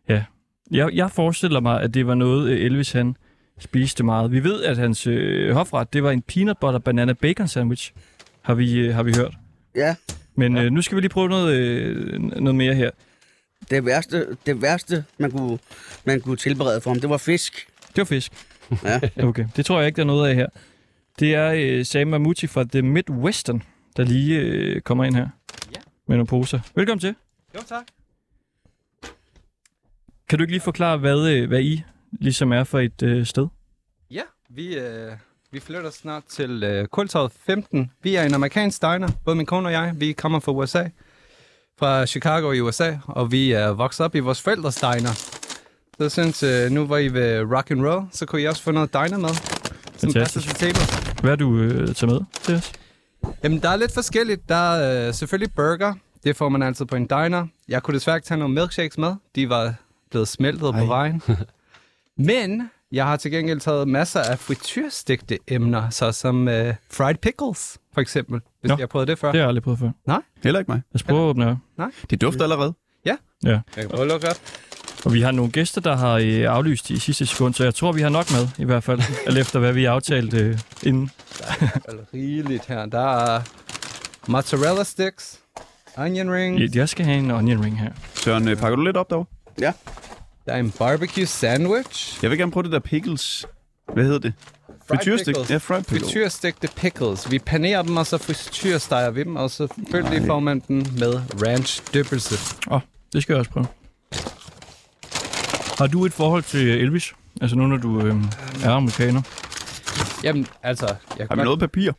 Ja. Jeg, jeg forestiller mig, at det var noget, Elvis han spiste meget. Vi ved, at hans øh, hofret, det var en peanut butter banana bacon sandwich, har vi, øh, har vi hørt. Ja, Men øh, nu skal vi lige prøve noget, øh, noget mere her. Det værste, det værste man, kunne, man kunne tilberede for ham, det var fisk. Det var fisk. Ja. Okay, det tror jeg ikke, der er noget af her. Det er øh, Sam Mamouchi fra The Midwestern, der lige øh, kommer ind her. Ja. Med nogle poser. Velkommen til. Jo, tak. Kan du ikke lige forklare, hvad, øh, hvad I ligesom er for et øh, sted? Ja, vi, øh, vi flytter snart til øh, Kultorvet 15. Vi er en amerikansk diner, både min kone og jeg. Vi kommer fra USA, fra Chicago i USA, og vi er vokset op i vores forældres diner. Så jeg synes, øh, nu hvor I ved rock and roll, så kunne I også få noget diner med, som Fantastisk. passer til table. Hvad har du øh, taget med til os? Jamen, der er lidt forskelligt. Der er øh, selvfølgelig burger. Det får man altid på en diner. Jeg kunne desværre ikke tage nogle milkshakes med. De var blevet smeltet Ej. på vejen. Men jeg har til gengæld taget masser af frityrstegte emner, såsom øh, fried pickles, for eksempel. Hvis Nå, jeg har prøvet det før. Det har jeg aldrig prøvet før. Heller ikke mig. Lad os prøve at åbne her. Det dufter allerede. Ja. Jeg kan prøve at lukke op. Og vi har nogle gæster, der har øh, aflyst i sidste sekund, så jeg tror, vi har nok med, i hvert fald, alt efter hvad vi aftalte øh, inden. Altså, rigeligt her. Der er mozzarella sticks, onion rings, Jeg skal have en onion ring her. Søren, øh, pakker du lidt op derovre? Der er en barbecue sandwich, Jeg vil gerne prøve det der pickles. Hvad hedder det? Frityrstik? pickles. Ja, fried pickles. frityrstegte pickles. Vi panerer dem, og så frityrsteger vi dem, og så selvfølgelig får man den med ranch dyppelse. Det skal jeg også prøve. Har du et forhold til Elvis? Altså nu, når du øh, er amerikaner? Jamen, altså, jeg Har vi godt, noget papir?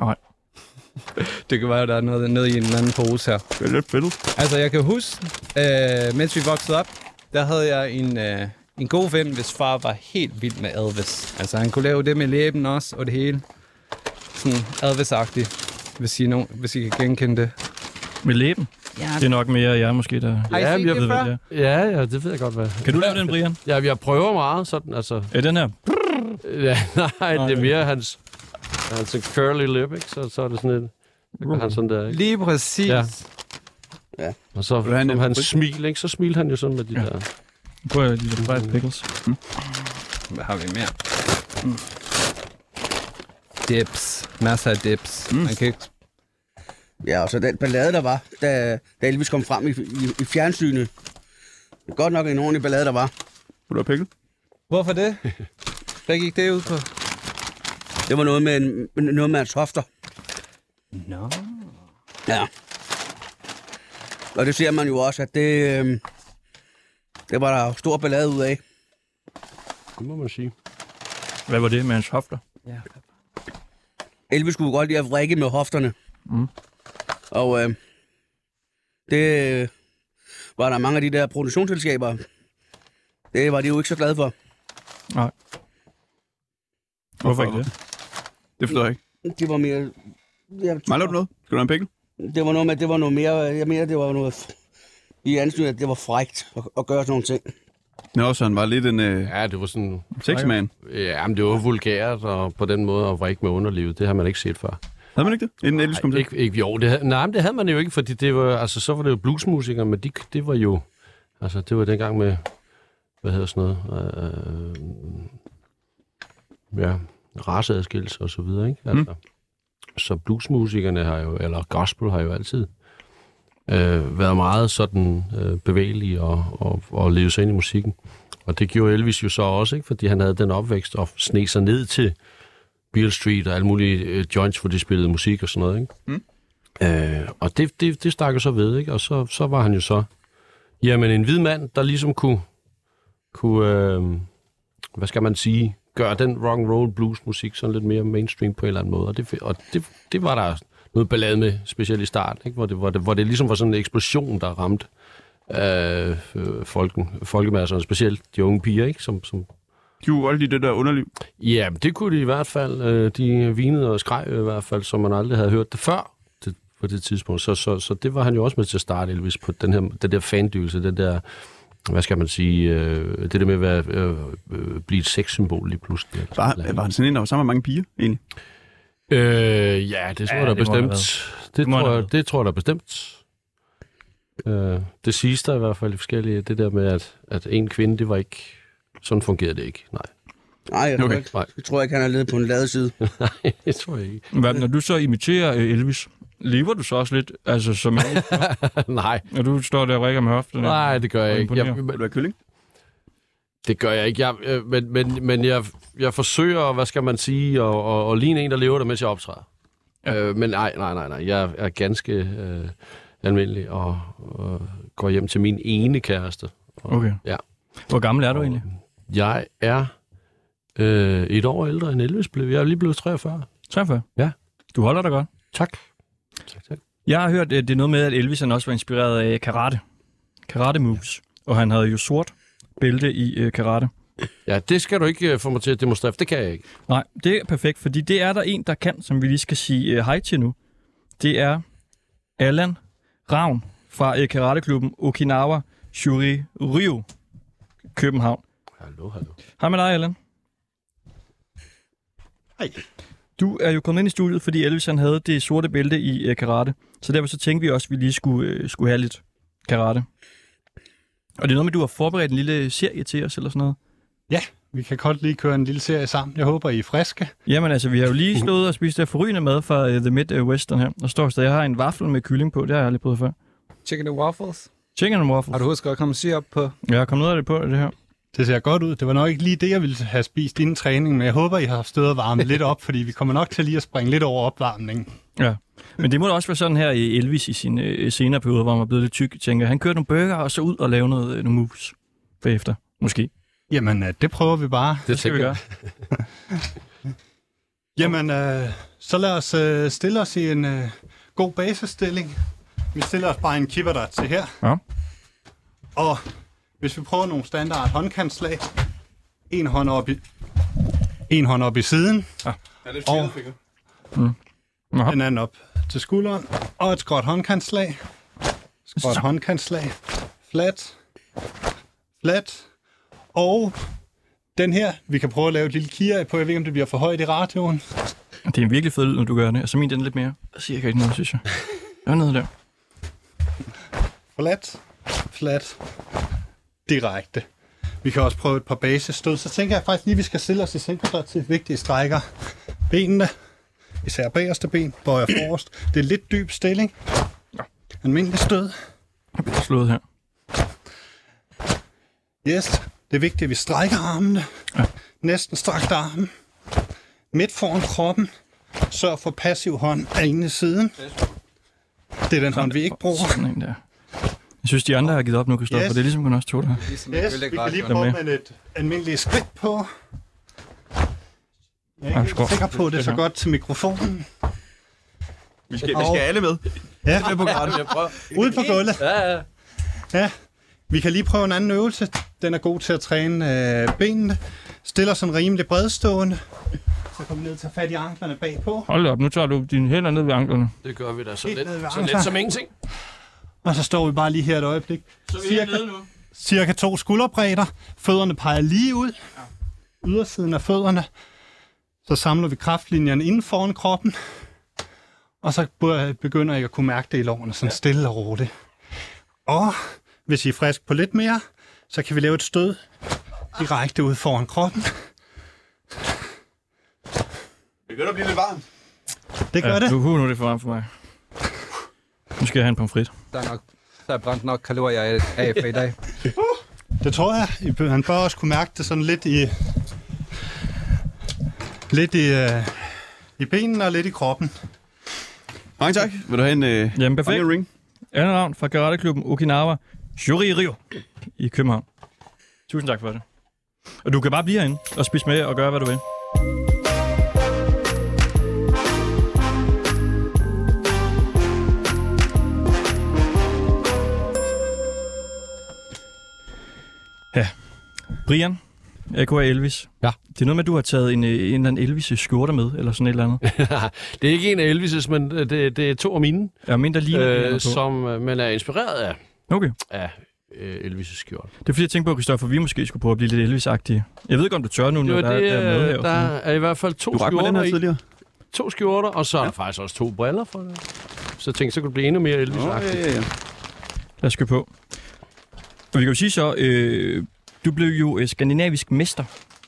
det kan være, at der er noget nede i en anden pose her. Det er lidt fedt. Altså, jeg kan huske, øh, mens vi voksede op, der havde jeg en, øh, en god ven, hvis far var helt vild med Elvis. Altså, han kunne lave det med læben også, og det hele. Sådan Elvis-agtigt, hvis I, no, hvis I kan genkende det. Med læben? Ja, Det er nok mere jeg måske, der Har I Ja, set jeg det ved, før? er. Ja, ja, det ved jeg godt, hvad. Kan du lave den, Brian? Ja, jeg prøver meget sådan, altså. Er den her? Ja, nej, det er mere hans, hans curly lip, ikke? Så, så er det sådan lidt... Så gør han sådan der, ikke? Lige præcis. Ja. Ja. Og så som hans frygt? smil, ikke? Så smiler han jo sådan med de Ja. der... Prøv at lide fried pickles. Hvad har vi mere? Mm. Dips. Masser af dips. Mm. Man kan ikke... Ja, og så den ballade, der var, da, da Elvis kom frem i, i, i fjernsynet. Det er godt nok en ordentlig ballade, der var. Vil du have pickle? Hvorfor det? Hvad gik det ud på? Det var noget med, en, noget med hans hofter. Nå. Ja. Og det ser man jo også, at det, øh, det var der stor ballade ud af. Det må man sige. Hvad var det med hans hofter? Ja. Elvis skulle godt lide at vrikke med hofterne. Mm. Og øh, det øh, var der mange af de der produktionsselskaber. Det var de jo ikke så glade for. Nej. Hvorfor ikke det? Det forstår jeg ikke. Det var mere... Jeg, Mangler du noget? Skal du have en pickle? Det var noget med, det var noget mere... Jeg mener, det var noget... I ansyn, at det var frægt at, at gøre sådan nogle ting. Nå, så han var lidt en øh, Ja, det var sådan... sexman. Ja, men det var vulgært, og på den måde at vrikke med underlivet, det har man ikke set før. Havde man ikke det? Inden Elvis kom til? ikke, ikke, jo, det, havde- nej, men det havde man jo ikke, fordi det var, altså, så var det jo bluesmusikere, men de, det var jo, altså, det var dengang med, hvad hedder sådan noget, øh, ja, raceadskillelse og så videre, ikke? Altså, mm. Så bluesmusikerne har jo, eller gospel har jo altid øh, været meget sådan øh, bevægelige og, og, og leve sig ind i musikken. Og det gjorde Elvis jo så også, ikke? fordi han havde den opvækst og sne sig ned til Beale Street og alle mulige øh, joints, hvor de spillede musik og sådan noget. Ikke? Mm. Øh, og det, det, det stak jo så ved, ikke? og så, så var han jo så jamen, en hvid mand, der ligesom kunne, kunne øh, hvad skal man sige, gøre den rock and roll blues musik sådan lidt mere mainstream på en eller anden måde. Og det, og det, det var der noget ballade med, specielt i starten, ikke? Hvor, det, hvor, det, hvor det ligesom var sådan en eksplosion, der ramte øh, øh, folken, folkemasserne, specielt de unge piger, ikke? Som, som, De godt lide det der underliv. Ja, det kunne de i hvert fald. Øh, De vinede og skreg i hvert fald, som man aldrig havde hørt det før på det tidspunkt. Så, så, så det var han jo også med til at starte, Elvis, på den, her, den der fandygelse, den der, hvad skal man sige, øh, det der med at være, øh, øh, blive et sexsymbol lige pludselig. sådan Var, var han sådan en, der var sammen med mange piger, egentlig? Øh, ja, det tror Ja, jeg da det bestemt. Det, må tror jeg, det tror jeg da bestemt. Øh, det siges der i hvert fald i forskellige, det der med, at, at en kvinde, det var ikke, sådan fungerede det ikke. Nej, Nej, jeg tror, Okay. ikke, jeg tror ikke, han er ledet på en ladeside. nej, det tror jeg ikke. Hvad, når du så imiterer øh, Elvis, lever du så også lidt, altså som nej, når du står der og rækker med hofterne? nej, det gør jeg Og ikke. Jeg. Vil du have kylling? Det gør jeg ikke. Jeg, øh, men men, men jeg, jeg forsøger, hvad skal man sige, at, at, at ligne en, der lever det, mens jeg optræder. Ja. Øh, men nej, nej, nej, nej. Jeg er ganske øh, almindelig og, og går hjem til min ene kæreste. Og, Okay. Ja. Hvor gammel er du egentlig? Jeg er øh, et år ældre end Elvis blev. Jeg er lige blevet 43. 43? Ja. Du holder dig godt. Tak. Jeg har hørt, det er noget med, at Elvis han også var inspireret af karate. Karate moves. Og han havde jo sort bælte i øh, karate. Ja, det skal du ikke øh, få mig til at demonstrere, for det kan jeg ikke. Nej, det er perfekt, fordi det er der en, der kan, som vi lige skal sige uh, hej til nu. Det er Allan Ravn fra uh, karateklubben Okinawa Shuri Ryu, København. Hallo, hallo. Hej med dig, Allan. Hej. Du er jo kommet ind i studiet, fordi Elvis han havde det sorte bælte i uh, karate. Så derfor så tænkte vi også, at vi lige skulle, uh, skulle have lidt karate. Og det er noget med, at du har forberedt en lille serie til os, eller sådan noget. Ja, vi kan godt lige køre en lille serie sammen. Jeg håber, I er friske. Jamen altså, vi har jo lige stået og spist det forrygende mad fra uh, The Midwestern her. Der står stadig, jeg har en vaffel med kylling på. Det har jeg aldrig prøvet før. Chicken and waffles. Chicken and waffles. Har du husket at komme syre op på? Jeg har kommet ud af det på, det her. Det ser godt ud. Det var nok ikke lige det, jeg ville have spist inden træning, men jeg håber, I har stået og varmet lidt op, fordi vi kommer nok til lige at springe lidt over opvarmningen. Ja. Men det må da også være sådan her i Elvis i sin øh, senere periode, hvor han var blevet lidt tyk. Tænker, han kørte nogle burger og så ud og lave noget, øh, nogle moves bagefter. Måske. Jamen, øh, det prøver vi bare. Det skal vi gøre. Jamen, øh, så lad os øh, stille os i en øh, god basisstilling. Vi stiller os bare en kipper der til her. Ja. Og hvis vi prøver nogle standard håndkantslag. En hånd op i, en hånd op i siden. Er det Og Nå. den anden op til skulderen. Og et skråt håndkantslag. Skråt Så. håndkantslag. Flat. Flat. Og den her, vi kan prøve at lave et lille kia på. Jeg ved ikke, om det bliver for højt i radioen. Det er en virkelig fed lyd, når du gør det. Altså min den er lidt mere. Jeg siger ikke noget, synes jeg. Jeg er nede der. Flat, flat, direkte. Vi kan også prøve et par basisstød. Så tænker jeg faktisk lige, at vi skal stille os i til vigtige strækker. Benene, især bagerste ben, bøjer forrest. Det er lidt dyb stilling. Almindelig stød. Jeg bliver slået her. Yes, det er vigtigt, at vi strækker armene. Ja. Næsten strakt armen. Midt foran kroppen. Sørg for passiv hånd af ene siden. Det er den hånd, vi ikke bruger. Sådan en der. Jeg synes, de andre har givet op nu, Kristoffer. Yes. Det er ligesom kun også to der. Ligesom Yes, vi kan lige prøve med et almindeligt skridt på. Jeg er Ja, ikke helt sikker på, at det er så godt til mikrofonen. Vi skal, vi skal alle med. Ja, Med på graden. Jeg prøver. ude på gulvet. Ja, ja. Ja, vi kan lige prøve en anden øvelse. Den er god til at træne øh, benene. Stiller sådan rimelig bredstående. Så kommer vi ned og tager fat i anklerne bagpå. Hold op, nu tager du dine hænder ned ved anklerne. Det gør vi da så Helt ved så lidt som ingenting. Og så står vi bare lige her et øjeblik. Så vi Cirka, nu. cirka to skulderbredder. Fødderne peger lige ud. Ydersiden af fødderne. Så samler vi kraftlinjerne inden foran kroppen. Og så begynder jeg at kunne mærke det i lårene, sådan stille og roligt. Og hvis I er frisk på lidt mere, så kan vi lave et stød direkte ud foran kroppen. Det begynder at blive lidt varmt. Det gør Ja, det. nu, nu er det for varmt for mig. Nu skal jeg have en pomfrit. Der er, nok, der er brændt nok kalorier af, for i dag. Det tror jeg. Han bør også kunne mærke det sådan lidt i... Lidt i, øh, i benene og lidt i kroppen. Mange tak. Vil du have en, øh, Jamen, perfekt. en ring? Anna Ravn fra karateklubben Okinawa Shuri Rio i København. Tusind tak for det. Og du kan bare blive herinde og spise med og gøre, hvad du vil. Brian, AKA Elvis. Ja. Det er noget med, at du har taget en, øh, en eller anden Elvis skjorte med, eller sådan et eller andet. det er ikke en af Elvis' men øh, det, det er to af mine, Jeg mener, der ligner øh, øh, som... øh, man er inspireret af, Okay. af øh, Elvis' skjorte. Det er fordi, jeg tænkte på, Christoffer, vi måske skulle prøve at blive lidt Elvis-agtige. Jeg ved ikke, om du tør nu, Det når var der, det, der er med her. øh, der er i hvert fald to Du mig den skjorter her i. tidligere. To skjorter, og så er der faktisk også to briller for det. Så jeg tænkte, så kunne det blive endnu mere elvis Nå, ja, ja, ja. Lad os gå på. Og vi kan jo sige så, øh, du blev jo øh, skandinavisk mester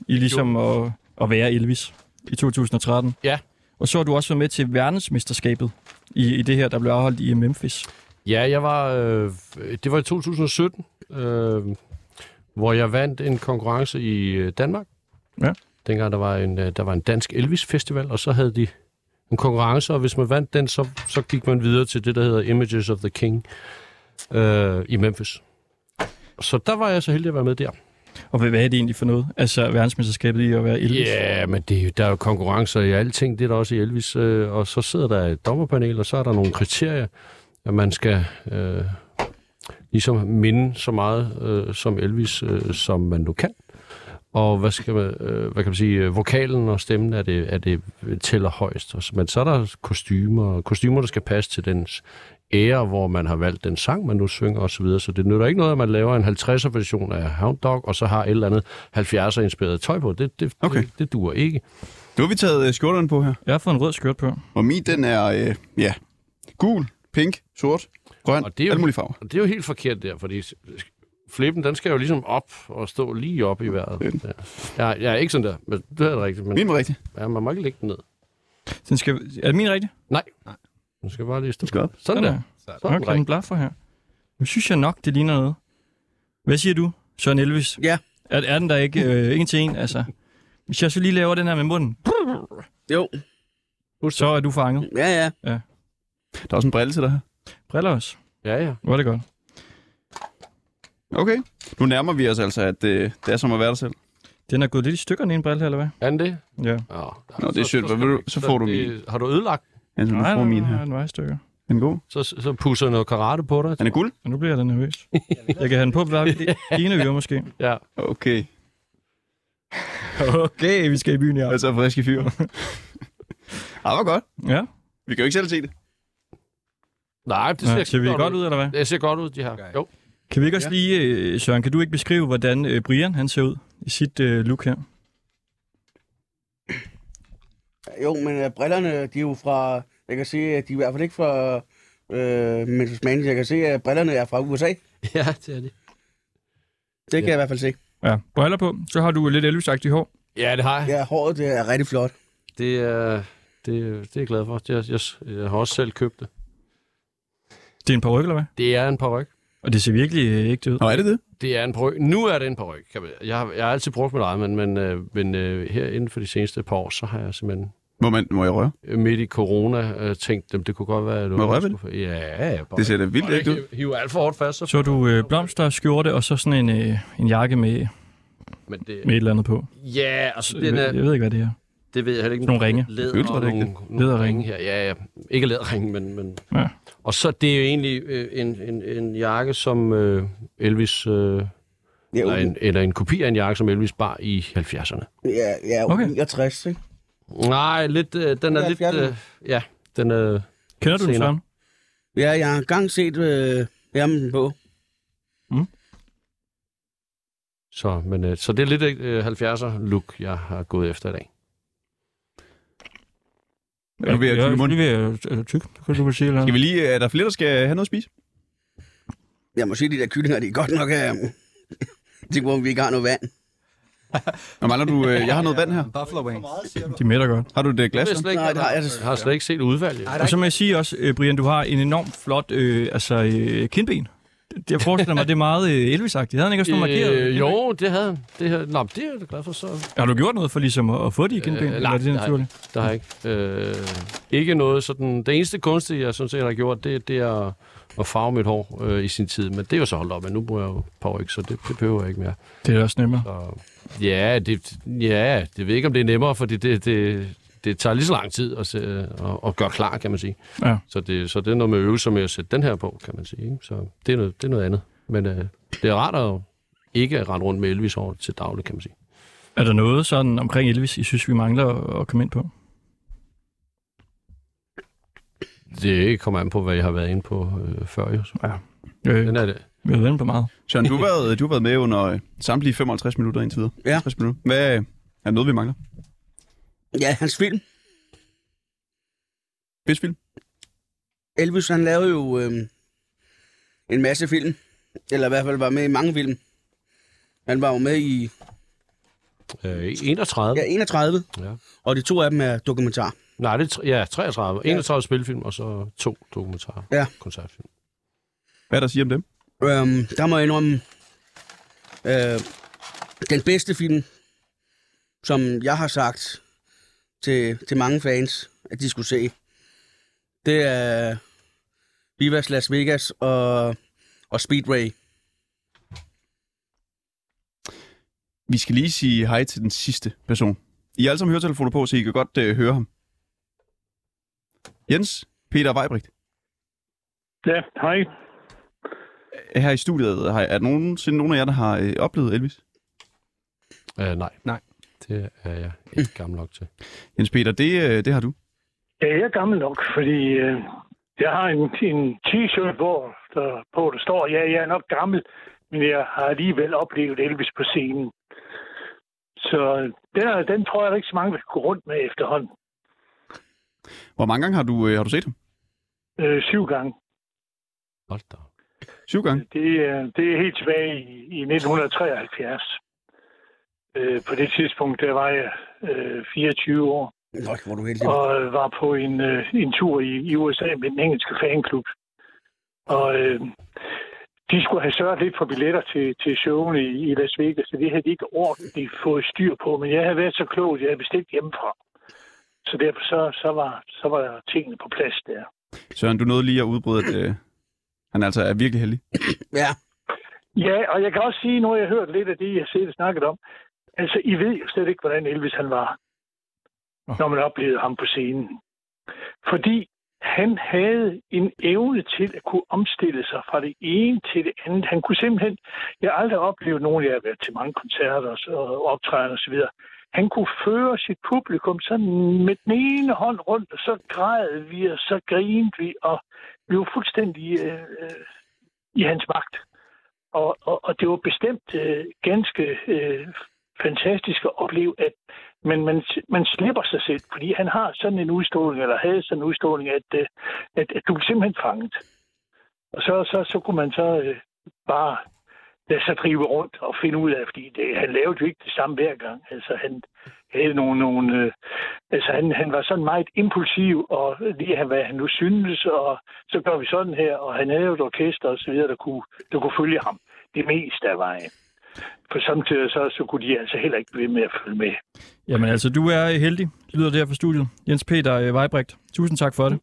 i ligesom at, at være Elvis i 2013. Ja. Og så har du også været med til verdensmesterskabet i, i det her, der blev afholdt i Memphis. Ja, jeg var, øh, det var i 2017, øh, hvor jeg vandt en konkurrence i øh, Danmark. Ja. Dengang der var en, øh, der var en dansk Elvis-festival, og så havde de en konkurrence, og hvis man vandt den, så, så gik man videre til det, der hedder Images of the King øh, i Memphis. Så der var jeg så heldig at være med der. Og hvad, hvad er det egentlig for noget? Altså verdensmesterskabet i at være Elvis? Ja, men det, er jo- der er jo konkurrencer i alting, det er der også i Elvis. Øh, og så sidder der et dommerpanel, og så er der nogle kriterier, at man skal øh, ligesom minde så meget øh, som Elvis, øh, som man nu kan. Og hvad, skal man, øh, hvad kan man sige, vokalen og stemmen er det, er det tæller højst. Og så- Men så er der kostymer, kostymer, der skal passe til dens ære, hvor man har valgt den sang, man nu synger osv. Så, så det nytter ikke noget, at man laver en 50'er version af Hound Dog, og så har et eller andet 70'er inspireret tøj på. Det, det, Okay. det, det duer ikke. Nu har vi taget øh, skjorterne på her. Jeg har fået en rød skørt på. Og min, den er, øh, ja, gul, pink, sort, grøn, Og det er jo- alle mulige farver. Og det er jo helt forkert der, fordi flippen, den skal jo ligesom op og stå lige op i vejret. Ja. Jeg, jeg er ikke sådan der, men det er det rigtigt. Men Min var rigtig. ja, man må ikke lægge den ned. Den skal, er det min rigtig? Den skal bare lige stå. skal op. Sådan der. Så er den Okay, den blaffer her. Nu synes jeg nok, det ligner noget. Hvad siger du, Søren Elvis? Ja. Er, er den der ikke øh, en til en? Altså, hvis jeg så lige laver den her med munden, Jo, så er du fanget. ja, ja. Der er også en brille til dig her. Briller også. Ja, ja. Var det godt. Okay. Nu nærmer vi os altså, at øh, det er som at være dig selv. Den er gået lidt i stykker, den ene brille her, eller hvad? Er den det? Ja. Ja. Nå, det er sødt. Hvad vil du- så får du det, Har du ødelagt? Altså, Nej, nej, min nej, her. den var i stykker. Den er god. Så, så pusser noget karate på dig. Den er guld. Og nu bliver jeg da nervøs. Jeg kan have den på bare det ene øre måske. Ja. Okay. Okay, vi skal i byen, ja. Altså frisk i fyr. ah, hvor godt. Ja, Vi kan jo ikke selv se det. Nej, det ser, ja. ser vi godt ud, eller hvad? Det ser godt ud, de her. Jo. Kan vi ikke også lige, øh, Søren, kan du ikke beskrive, hvordan øh, Brian han ser ud i sit øh, look her? Jo, men uh, brillerne, de er jo fra... Jeg kan se, at de er i hvert fald ikke fra uh, Memphis Man. Jeg kan se, at brillerne er fra USA. Ja, det er det. Det kan Ja. jeg i hvert fald se. Ja, briller på. Så har du lidt elvis hår. Ja, det har jeg. Ja, håret det er rigtig flot. Det, er, det, det er jeg glad for. Det, er- jeg, jeg har også selv købt det. Det er en paryk, eller hvad? Det er en paryk. Og det ser virkelig øh, ægte ud. Nå, er det det? Det er en paryk. Nu er det en kan man- Jeg har, jeg har altid brugt mit eget, men, men, øh, men øh, her inden for de seneste par år, så har jeg simpelthen Må, man, må jeg røre? midt i corona øh, tænkt, at det kunne godt være... Må jeg røre ved det? Ja, ja. Bare, Det ser da vildt ægte ud. hive- alt for hårdt fast. Så, Så du øh, blomster, skjorte og så sådan en, øh, en jakke med, men det, med et eller andet på. ja, altså Jeg den ved, er, jeg ved ikke, hvad det er. Det ved jeg heller ikke. Nogle ringe. Læder Føler og det ikke nogle, nogle Læderringe. ringe her. Ja, ja. Ikke læderringe, men... men Ja. Og så det er jo egentlig øh, en, en, en jakke, som øh, Elvis... Øh, Ja, eller, en, eller en kopi af en jakke, som Elvis bar i 70'erne. ja, ja Okay. okay. 69, ikke? Nej, lidt, øh, den er lidt... 70'erne. Øh, ja, den er... Kender du den. Søren? Ja, jeg har engang set øh, ærmen på. Så, men, øh, så det er lidt øh, 70'er look, jeg har gået efter i dag. Er du ved at tygge munden? lige ved at øh, tykke, kan du vel sige. Eller? Skal vi lige... Er der flere, der skal have noget at spise? Jeg må sige, de der kyllinger, de er godt nok... Øh, jeg på, om vi ikke har noget vand. Nå, mangler du... Øh, jeg har noget vand her. Buffalo wings. De mætter godt. Har du et øh, glas? Jeg, ikke, Nej, det har jeg jeg, har slet ikke set udvalget. Og så må jeg sige også, øh, Brian, du har en enormt flot øh, altså, øh, kindben. Jeg forestiller mig, det er meget øh, Elvis-agtigt. Havde han ikke også nogle markeret? Øh, jo, det havde han. Det, her, nå, det er jeg glad for, så Har du gjort noget for ligesom at, at få de kindben? Øh, nej, er det nej. naturligt? der har jeg ikke. Øh, ikke noget sådan... Det eneste kunstige, jeg sådan set har gjort, det, det er at farve mit hår øh, i sin tid. Men det er jo så holdt op, men nu bruger jeg jo power så det, det behøver jeg ikke mere. Det er også nemmere. Så, ja, det, ja, det ved ikke, om det er nemmere, fordi det, det, det tager lige så lang tid at, se, at, at gøre klar, kan man sige. Ja. Så det, så det er noget med øvelser med at sætte den her på, kan man sige. Ikke? Så det er noget, det er noget andet. Men øh, det er rart at ikke at rende rundt med Elvis over til daglig, kan man sige. Er der noget sådan omkring Elvis, I synes, vi mangler at, komme ind på? Det kommer an på, hvad jeg har været inde på øh, før. Jo. Så. Øh, Den er det. vi har været inde på meget. Søren, du har været, du har været med under øh, samtlige 55 minutter indtil videre. Ja. 50 minutter. Hvad øh, er noget, vi mangler? Ja, hans film. Spidsfilm? Elvis, han lavede jo øh, en masse film. Eller i hvert fald var med i mange film. Han var jo med i Øh, 31. ja, 31, Ja. og de to af dem er dokumentar. Nej, det er, tre- ja, 33. 31 spilfilm, og så to dokumentarer. Ja. Koncertfilm. Hvad er der at sige om dem? Øhm, der må jeg indrømme, øh, den bedste film, som jeg har sagt til, til mange fans, at de skulle se, det er Vivas Las Vegas og, og Speedway. Vi skal lige sige hej til den sidste person. I har alle sammen høretelefoner på, så I kan godt øh, høre ham. Jens Peter Weibrigt. Ja, hej. Her i studiet, har, er der nogensinde nogen af jer, der har øh, oplevet Elvis? Uh, nej. Nej. Det er jeg ikke gammel nok til. Jens Peter, det, øh, det har du. Ja, jeg er gammel nok, fordi øh, jeg har en, en t-shirt, hvor der, på der står, ja, jeg er nok gammel, men jeg har alligevel oplevet Elvis på scenen. Så den, den tror jeg der ikke så mange vil gå rundt med efterhånden. Hvor mange gange har du, øh, har du set ham? Øh, syv gange. Hold da. Syv gange? Det, er- det er helt tilbage i, i 1973. Øh, på det tidspunkt, der var jeg øh, 24 år. Nå, hvor er du heldig. og øh, var på en, øh, en tur i, i USA med den engelske fanklub. Og øh, de skulle have sørget lidt for billetter til, til showene i, i Las Vegas, så det havde de ikke ordentligt fået styr på. Men jeg havde været så klog, at jeg havde bestilt hjemmefra. Så derfor så, så, var, så var tingene på plads der. Søren, du nåede lige at udbryde, at øh, han altså er virkelig heldig. Ja. Ja, og jeg kan også sige, nu har jeg hørt lidt af det, jeg selv snakket om. Altså, I ved jo slet ikke, hvordan Elvis han var, når man oplevede ham på scenen. Fordi han havde en evne til at kunne omstille sig fra det ene til det andet. Han kunne simpelthen, jeg har aldrig oplevet nogen, jeg har været til mange koncerter og optræden videre. Han kunne føre sit publikum sådan med den ene hånd rundt, og så græd vi, og så grinede vi, og vi var fuldstændig øh, øh, i hans magt. Og, og, og det var bestemt øh, ganske øh, fantastisk at opleve, at man, man, man slipper sig selv, fordi han har sådan en udstråling, eller havde sådan en udstråling, at, øh, at, at du er simpelthen fanget. Og så, så, så kunne man så øh, bare lade sig drive rundt og finde ud af, fordi det, han lavede jo ikke det samme hver gang. Altså han havde nogle, nogle øh, altså han, han var sådan meget impulsiv, og lige have, hvad han nu syntes, og så gør vi sådan her, og han havde jo et orkester og så videre, der kunne, der kunne følge ham det meste af vejen. For samtidig så, så kunne de altså heller ikke blive ved med at følge med. Jamen altså, du er heldig, lyder det her fra studiet. Jens Peter øh, Vejbrigt, tusind tak for det.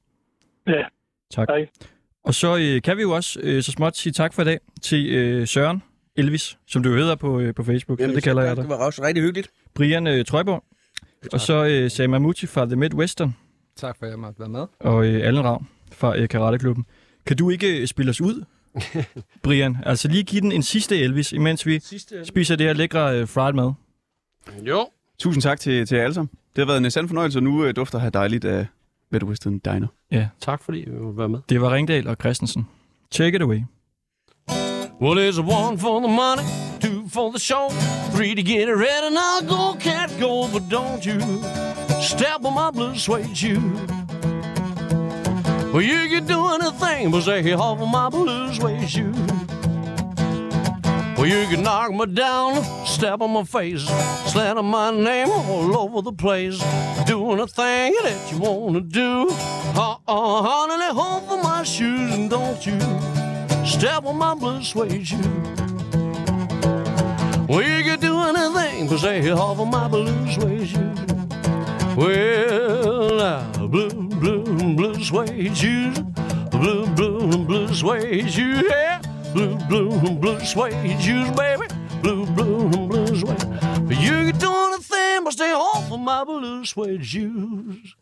Ja, Tak. hej. Og så øh, kan vi jo også øh, så småt sige tak for i dag til øh, Søren Elvis, som du jo hedder på, øh, på Facebook. Jamen, det kalder jeg dig. Det var også rigtig hyggeligt. Brian øh, Trøjborg. Og så øh, Sam Amuti fra The Midwestern. Tak for, at jeg måtte være med. Og øh, Allen Ravn fra øh, Karateklubben. Kan du ikke øh, spille os ud, Brian? Altså lige give den en sidste Elvis, imens vi Sidste spiser det her lækre øh, fried mad. Jo. Tusind tak til, til jer alle sammen. Det har været en sand fornøjelse, og nu øh, dufter her dejligt af Midwestern Diner. Ja, Tak fordi I ville være med. det var Ringdal og Christensen. Take it away. Well, there's a one for the money, two for the show, three to get it ready. Now go, cat, go, but don't you step on my blue suede shoe. Well, you can do anything but stay off of my blue suede shoe. Well, you can knock me down, step on my face, slander my name all over the place. Doing a thing that you wanna do. Uh-uh, honey, hold for my shoes and don't you step on my blue suede shoe. Well, you can do anything but stay off of my blue suede shoe. Well, now, blue, blue, blue suede shoes. Blue, blue, blue suede shoes. Yeah. Blue, blue, blue suede shoes, baby. Blue, blue, blue suede. But you can do anything but stay off of my blue suede shoes.